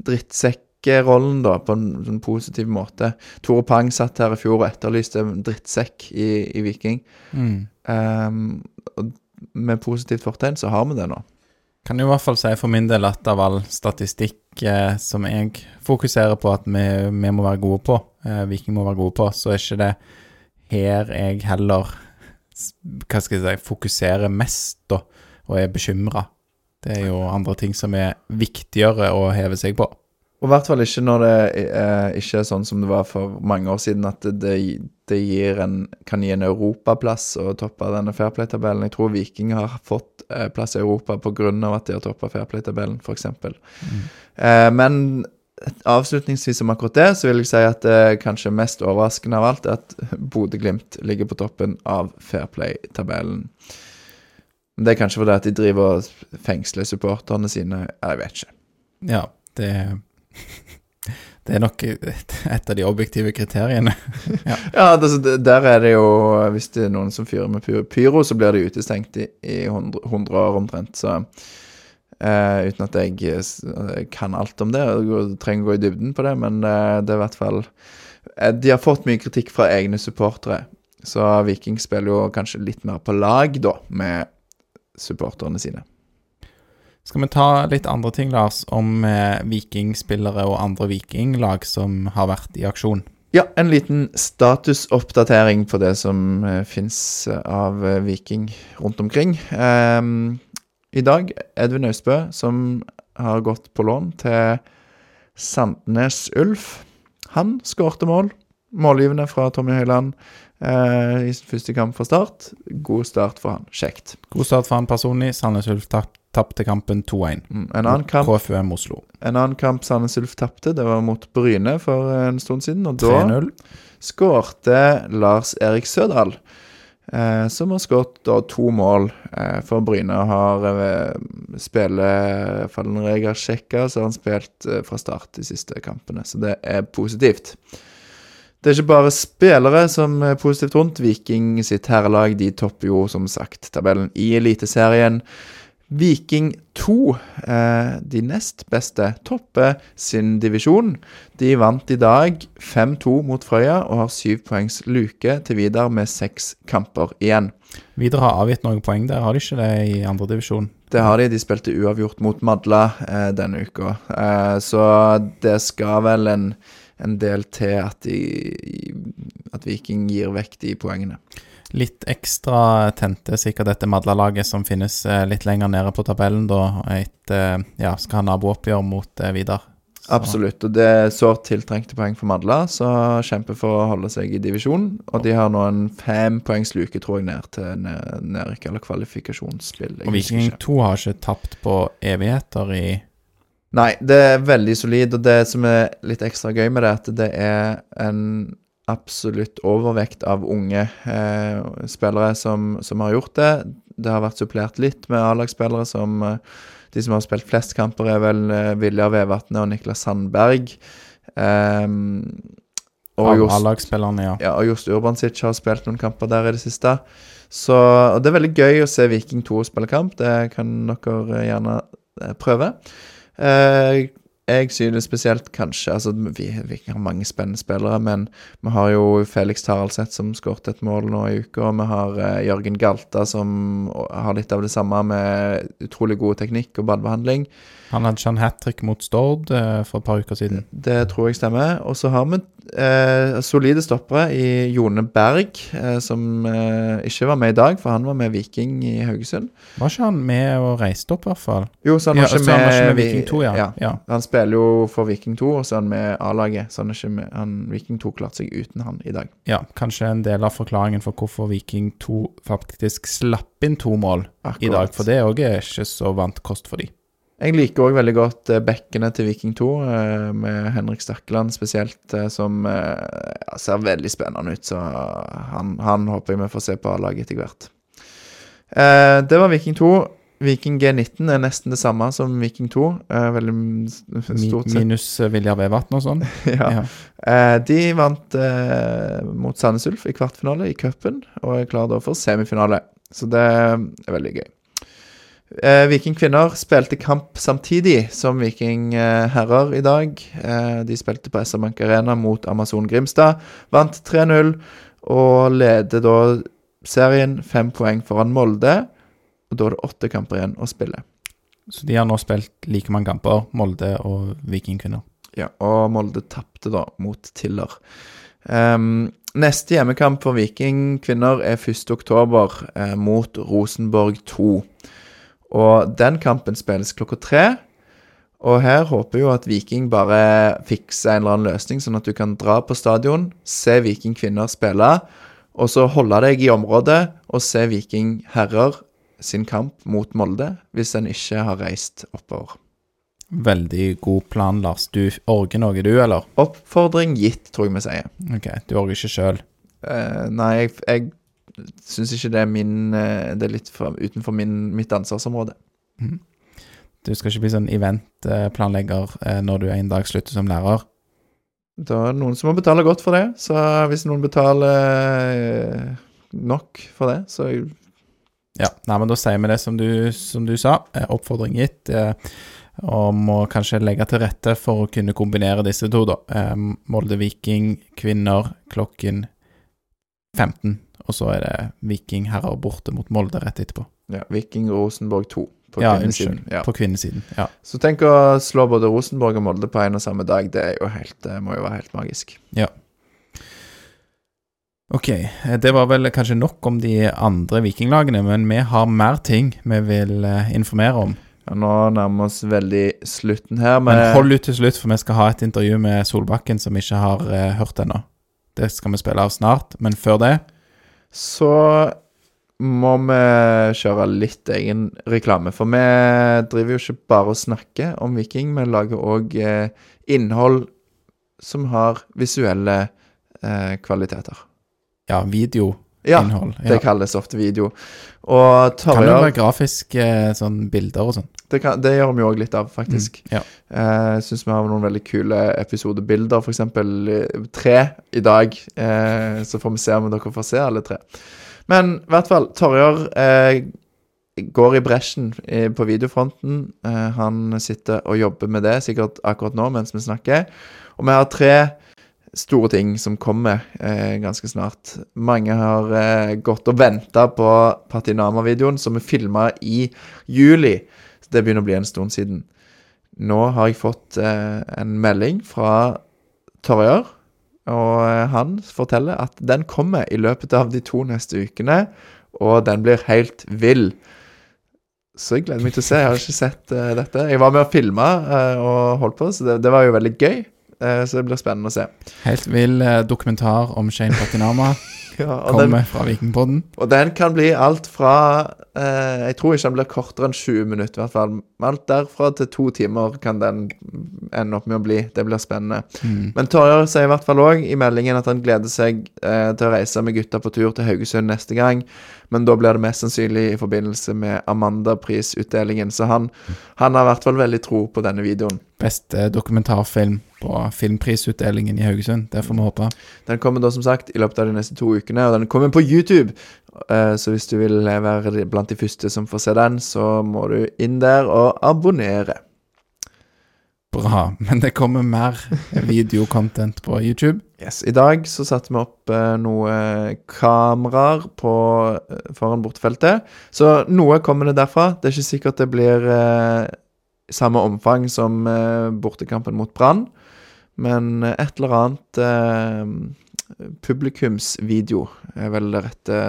drittsekkrollen, da, på en, en, positiv måte. Tore Pang satt her i fjor og etterlyste drittsekk i, i Viking. Ehm, og med positivt fortegn så har vi det nå. Kan jo i hvert fall si for min del at av all statistikk eh, som jeg fokuserer på at vi, vi må være gode på, eh, Viking må være gode på, så er ikke det her jeg heller hva skal jeg si, fokuserer mest da, og er bekymra. Det er jo andre ting som er viktigere å heve seg på. Og i hvert fall ikke når det eh, ikke er sånn som det var for mange år siden, at det, det, en, kan gi en europaplass å toppe denne Fairplay-tabellen. Jeg tror Viking har fått eh, plass i Europa pga. at de har toppa Fairplay-tabellen, f.eks. Eh, men avslutningsvis om akkurat det, så vil jeg si at det kanskje mest overraskende av alt er at Bodø-Glimt ligger på toppen av Fairplay-tabellen. Men Det er kanskje fordi at de driver og fengsler supporterne sine. Jeg vet ikke. Ja, det [laughs] Det er nok et av de objektive kriteriene. [laughs] Ja, altså, d- der er det jo Hvis det er noen som fyrer med pyro, så blir de utestengt i, i 100, 100 år omtrent. Så eh, uten at jeg eh, kan alt om det, og trenger å gå i dybden på det, men eh, det er i hvert fall eh, De har fått mye kritikk fra egne supportere, så Viking spiller jo kanskje litt mer på lag, da, med supporterne sine. Skal vi ta litt andre ting, Lars, om eh, vikingspillere og andre vikinglag som har vært i aksjon? Ja, en liten statusoppdatering på det som eh, fins av eh, Viking rundt omkring. Eh, I dag Edvin Austbø, som har gått på lån til Sandnes Ulf. Han skårte mål. Målgivende fra Tommy Høiland eh, i sin første kamp fra start. God start for han. Kjekt. God start for han personlig. Sandnes Ulf tap- tapte kampen 2-1. Mm, En annen kamp KFUM Oslo En annen kamp Sandnes Ulf tapte, det var mot Bryne for en stund siden. Og da skårte Lars Erik Sødal, eh, som har skåret to mål eh, for Bryne. og Har eh, spiller Fallenreger sjekka, så har han spilt eh, fra start de siste kampene. Så det er positivt. Det er ikke bare spillere som er positivt rundt. Viking sitt herrelag de topper jo som sagt tabellen i Eliteserien. Viking 2, eh, de nest beste, topper sin divisjon. De vant i dag 5-2 mot Frøya og har syv poengs luke til Vidar med seks kamper igjen. Vidar har avgitt noen poeng der, har de ikke det i andredivisjon? Det har de. De spilte uavgjort mot Madla eh, denne uka. Eh, så det skal vel en, en del til at, de, at Viking gir vekk de poengene. Litt ekstra tente sikkert dette Madla-laget som finnes eh, litt lenger nede på tabellen, da etter eh, ja, skal ha nabooppgjør mot eh, Vidar. Så- Absolutt. Og det er sårt tiltrengte poeng for Madla, som kjemper for å holde seg i divisjon. Og de har nå en fempoengsluke, tror jeg, ned til ne- nedrykk eller kvalifikasjonsspill. Og Viking 2 har ikke tapt på evigheter i Nei, det er veldig solid, og det som er litt ekstra gøy med det, er at det er en absolutt overvekt av unge eh, spillere som, som har gjort det. Det har vært supplert litt med A-lagsspillere som eh, De som har spilt flest kamper, er vel eh, Viljar Vevatnet og Niklas Sandberg. Eh, og Just, ja. ja, og Jost Urbansic har spilt noen kamper der i det siste. Så det er veldig gøy å se Viking 2 spille kamp. Det kan dere gjerne eh, prøve. Eh, jeg synes spesielt kanskje Altså, vi, vi har mange spennende spillere, men vi har jo Felix Taraldseth som skåret et mål nå i uka, vi har uh, Jørgen Galta som har litt av det samme med utrolig god teknikk og ballbehandling. Han hadde ikke en hat trick mot Stord uh, for et par uker siden. Det tror jeg stemmer. Og så har vi eh, solide stoppere i Jone Berg, eh, som eh, ikke var med i dag, for han var med Viking i Haugesund. Var ikke han med og reiste opp, i hvert fall? Jo, så han Ja, var ikke så han med, var ikke med Viking 2, ja. Ja. Han spiller jo for Viking 2, og så er han med A-laget. Så han med, han, Viking 2 klarte seg uten han i dag. Ja, kanskje en del av forklaringen for hvorfor Viking 2 faktisk slapp inn to mål i dag. For det òg er ikke så vant kost for de. Jeg liker òg veldig godt eh, bekkene til Viking 2, eh, med Henrik Stakkeland spesielt, eh, som ja, ser veldig spennende ut. Så han, han håper jeg vi får se på A-laget etter hvert. Eh, det var Viking 2. Viking G19 er nesten det samme som Viking 2. Eh, veldig stort sett. Minus Viljar Vevatn og sånn. [laughs] ja. Ja. Eh, de vant mot Sandnes Ulf i kvartfinale i cupen, og er klar da for semifinale. Så det er veldig gøy. Eh, Viking kvinner spilte kamp samtidig som Viking eh, herrer i dag. Eh, de spilte på SR Bank Arena mot Amazon Grimstad. Vant 3-0 og leder da serien fem poeng foran Molde. Og da er det åtte kamper igjen å spille. Så de har nå spilt like mange kamper, Molde og Viking kvinner. Ja, og Molde tapte da mot Tiller. Um, neste hjemmekamp for Viking kvinner er 1. oktober eh, mot Rosenborg 2. Og den kampen spilles klokka tre. Og her håper jeg jo at Viking bare fikser en eller annen løsning, sånn at du kan dra på stadion, se Viking kvinner spille, og så holde deg i området og se Viking herrer sin kamp mot Molde, hvis en ikke har reist oppover. Veldig god plan, Lars. Du orker noe, du, eller? Oppfordring gitt, tror jeg vi sier. Ok, du orker ikke sjøl. Eh, nei, jeg, jeg syns ikke det er min eh, Det er litt for, utenfor min, mitt ansvarsområde. Du skal ikke bli sånn eventplanlegger eh, når du en dag slutter som lærer. Da er det noen som må betale godt for det, så hvis noen betaler eh, nok for det, så Ja, nei, men da sier vi det som du, som du sa. Oppfordring gitt. Og må kanskje legge til rette for å kunne kombinere disse to, da. Molde Viking kvinner klokken 15. Og så er det Viking herrer borte mot Molde rett etterpå. ja, Viking Rosenborg 2 på ja, kvinnesiden. unnskyld. Ja. På kvinnesiden. Ja. Så tenk å slå både Rosenborg og Molde på en og samme dag, det er jo helt, det må jo være helt magisk. Ja. Ok, eh, det var vel kanskje nok om de andre vikinglagene, men vi har mer ting vi vil eh, informere om. Ja, nå nærmer vi oss veldig slutten her, Men men hold ut til slutt, for vi skal ha et intervju med Solbakken som vi ikke har uh, hørt ennå. Det skal vi spille av snart, men før det så må vi kjøre litt egen reklame. For vi driver jo ikke bare og snakker om Viking, vi lager òg eh, innhold som har visuelle eh, kvaliteter. Ja, videoinnhold. Ja, Ja, det kalles ofte video. Og kan det Tarjei være grafiske eh, sånn bilder og sånn? Det, kan, det gjør vi òg litt av, faktisk. Ja. Eh, syns vi har noen veldig kule episodebilder, f.eks. tre i dag. Eh, så får vi se om dere får se alle tre. Men i hvert fall, Torjar eh, går i bresjen eh, på videofronten. Eh, han sitter og jobber med det sikkert akkurat nå mens vi snakker. Og vi har tre store ting som kommer eh, ganske snart. Mange har eh, gått og venta på Patinama-videoen som vi filma i juli. Det begynner å bli en stund siden. Nå har jeg fått eh, en melding fra Torjar, og eh, han forteller at den kommer i løpet av de to neste ukene, og den blir helt vill. Så jeg gleder meg til å se. Jeg har ikke sett uh, dette. Jeg var med og filma og holdt på, så det, det var jo veldig gøy. Uh, så det blir spennende å se. Helt vill eh, dokumentar om Shane Patinama [laughs] Ja, den, kommer fra Vikingpodden. og den kan bli alt fra eh, Jeg tror ikke den blir kortere enn 20 minutter, i hvert fall. Alt derfra til to timer kan den ende opp med å bli. Det blir spennende. Mm. Men Torjer sier i hvert fall òg i meldingen at han gleder seg uh, til å reise med gutta på tur til Haugesund neste gang. Men da blir det mest sannsynlig i forbindelse med Amanda-prisutdelingen. Så han, han har i hvert fall veldig tro på denne videoen. Beste dokumentarfilm på filmprisutdelingen i Haugesund. Det får vi håpe. Den kommer da som sagt i løpet av de neste to ukene, og den kommer på YouTube. Eh, så hvis du vil være blant de første som får se den, så må du inn der og abonnere. Bra. Men det kommer mer [laughs] videocontent på YouTube. Yes. I dag så satte vi opp noen noe kameraer på, eh, foran bortefeltet. Så noe kommer det derfra. Det er ikke sikkert det blir eh, samme omfang som eh, bortekampen mot Brann. Men eh, et eller annet eh, publikumsvideo er vel det rette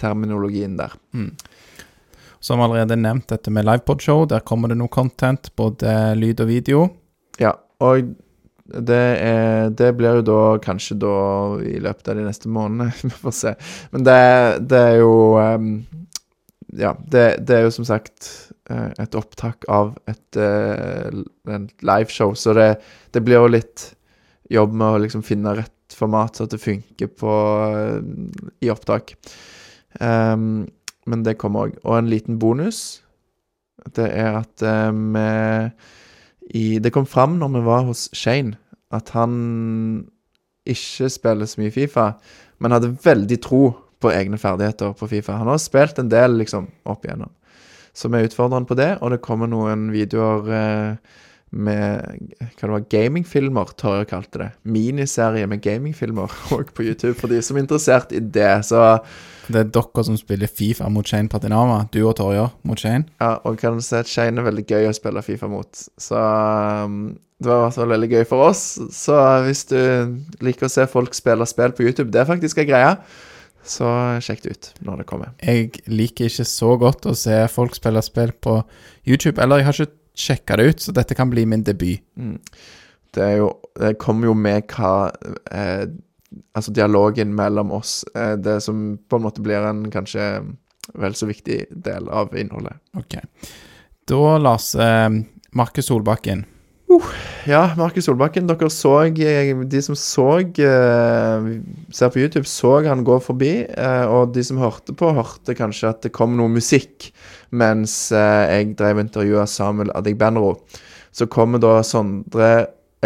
terminologien der. Som allerede nevnt, dette med livepodshow. Der kommer det noe content, både lyd og video. Ja, og det, er, det blir jo da kanskje da i løpet av de neste månedene. [laughs] Vi får se. Men det, det er jo um, Ja, det, det er jo som sagt eh, et opptak av et, et en liveshow, så det, det blir jo litt jobb med å liksom finne rett format så at det funker på, eh, i opptak. Ehm, men det kommer òg. Og en liten bonus, det er at eh, vi i, Det kom fram når vi var hos Shane, at han ikke spiller så mye Fifa, men hadde veldig tro på egne ferdigheter på Fifa. Han har spilt en del liksom opp igjennom. Så vi utfordrer han på det, og det kommer noen videoer eh, med hva det var, gamingfilmer, Torje kalte det. Miniserie med gamingfilmer [laughs] òg på YouTube, for de som er interessert i det. Så Det er dere som spiller Fifa mot Shane Patinama. Du og Torjer mot Shane. Ja, og kan du si at Shane er veldig gøy å spille Fifa mot. Så um, det var i hvert fall veldig gøy for oss. Så hvis du liker å se folk spille spill på YouTube, det er faktisk en greie, så sjekk det ut når det kommer. Jeg liker ikke så godt å se folk spille spill på YouTube, eller jeg har ikke sjekka det ut, så dette kan bli min debut. Det er jo Det kommer jo med hva eh, Altså dialogen mellom oss, eh, det som på en måte blir en kanskje vel så viktig del av innholdet. Ok. Da, Lars eh, Markus Solbakken. Ja, Markus Solbakken, dere så eh, De som så eh, Ser på YouTube, så han gå forbi. eh, og de som hørte på, hørte kanskje at det kom noe musikk mens eh, jeg drev intervjuet av Samuel Adegbenro. Så kommer da Sondre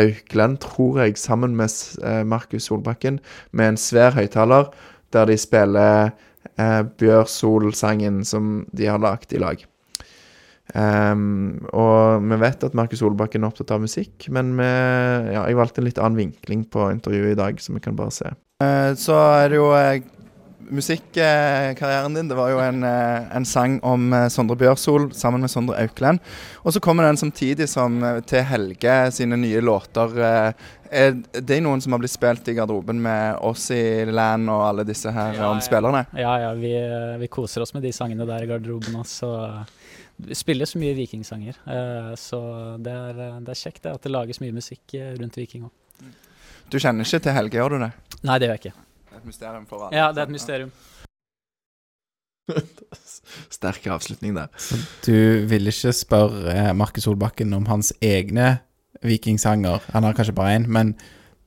Auklend, tror jeg, sammen med eh, Markus Solbakken, med en svær høyttaler, der de spiller eh, Bjørsol-sangen som de har lagd i lag. Um, og vi vet at Markus Solbakken er opptatt av musikk, men vi, ja, jeg valgte en litt annen vinkling på intervjuet i dag, som vi kan bare se. så er det jo musikkarrieren din. Det var jo en, eh, en sang om eh, Sondre Bjørsol sammen med Sondre Aukland. Og så kommer den samtidig som eh, Til Helge sine nye låter. Er det noen som har blitt spilt i garderoben med oss i Land og alle disse her Ja, om ja. spillerne? Ja, ja, vi, vi koser oss med de sangene der i garderoben også. Vi spiller så mye vikingsanger, så det er, det er kjekt det, at det lages mye musikk rundt Viking òg. Du kjenner ikke til Helge, gjør du det? Nei, det gjør jeg ikke. Et mysterium for Ja, det er et mysterium. [laughs] Sterk avslutning der. Du ville ikke spørre Markus Solbakken om hans egne vikingsanger. Han har kanskje bare én, men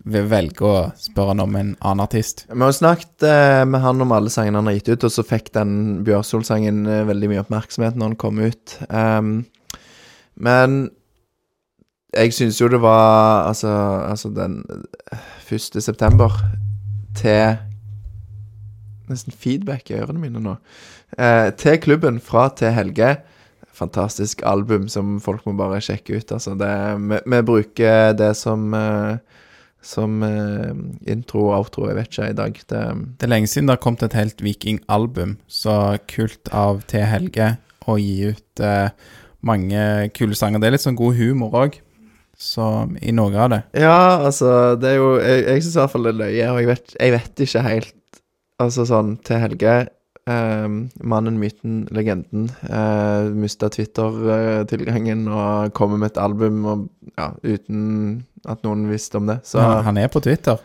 vil velge å spørre han om en annen artist. Vi har snakket eh, med han om alle sangene han har gitt ut, og så fikk den Bjørsol-sangen eh, veldig mye oppmerksomhet når den kom ut. Um, men jeg syns jo det var Altså, altså den eh, 1. september til Nesten feedback i ørene mine nå. Eh, til klubben fra til Helge. Fantastisk album som folk må bare sjekke ut. Altså, det, vi, vi bruker det som eh, som eh, intro og outro, jeg vet ikke, i dag. Det, Det er lenge siden det har kommet et helt vikingalbum, så kult av T. Helge å gi ut eh, mange kule sanger. Det er litt sånn god humor òg, så i noe av det. ja, altså, det er jo Jeg, jeg syns i hvert fall det er løye, og jeg vet, jeg vet ikke helt Altså sånn til Helge eh, Mannen, myten, legenden. Eh, Mista Twitter-tilgangen og kommer med et album og, ja, uten at noen visste om det. Så Han, han er på Twitter.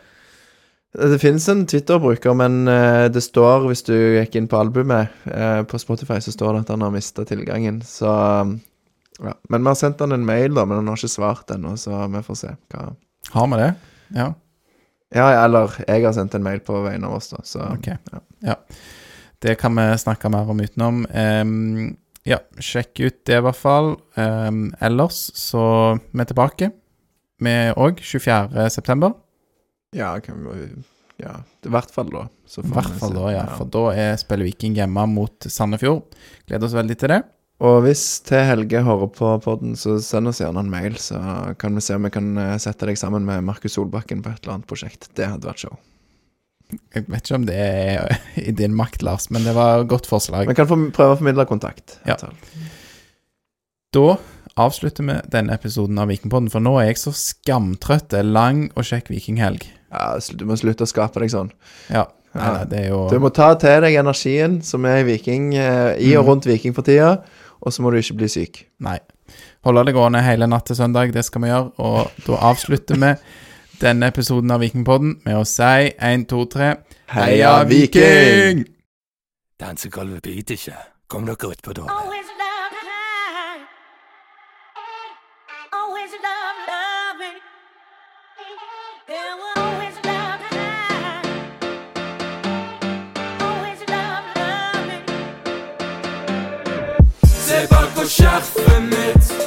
Det finnes en Twitter-bruker, men eh, det står, hvis du gikk inn på albumet eh, på Spotify, så står det at han har mista tilgangen. Så ja. Men vi har sendt han en mail, da, men han har ikke svart ennå, så vi får se hva Har vi det? Ja. Ja, eller jeg har sendt en mail på vegne av oss, da, så Ok. Ja. Det kan vi snakke mer om utenom. Um, ja, sjekk ut det, i hvert fall. Um, ellers så vi er tilbake vi òg 24. september. Ja, kan vi Ja, i hvert fall da. I hvert fall da, ja. For da er spiller Viking hjemme mot Sandefjord. Gleder oss veldig til det. Og hvis til Helge hører på podden, så send oss gjerne en mail, så kan vi se om vi kan eh, sette deg sammen med Markus Solbakken på et eller annet prosjekt. Det hadde vært show. Jeg vet ikke om det er i din makt, Lars, men det var et godt forslag. Vi kan få, prøve å formidle kontakt. Ja. Da avslutter vi denne episoden av Vikingpodden, for nå er jeg så skamtrøtt. Det er lang og kjekk vikinghelg. Ja, du må slutte å skape deg sånn. Ja. Nei, nei, det er jo Du må ta til deg energien som er i Viking, eh, i og Mm. rundt Viking for tida, og så må du ikke bli syk. Nei. Holde det gående hele natt til søndag, det skal vi gjøre. Og da avslutter vi denne episoden av Vikingpodden med å si én, to, tre Heia Viking! Dansegulvet biter ikke. Kom dere utpå da. Se bak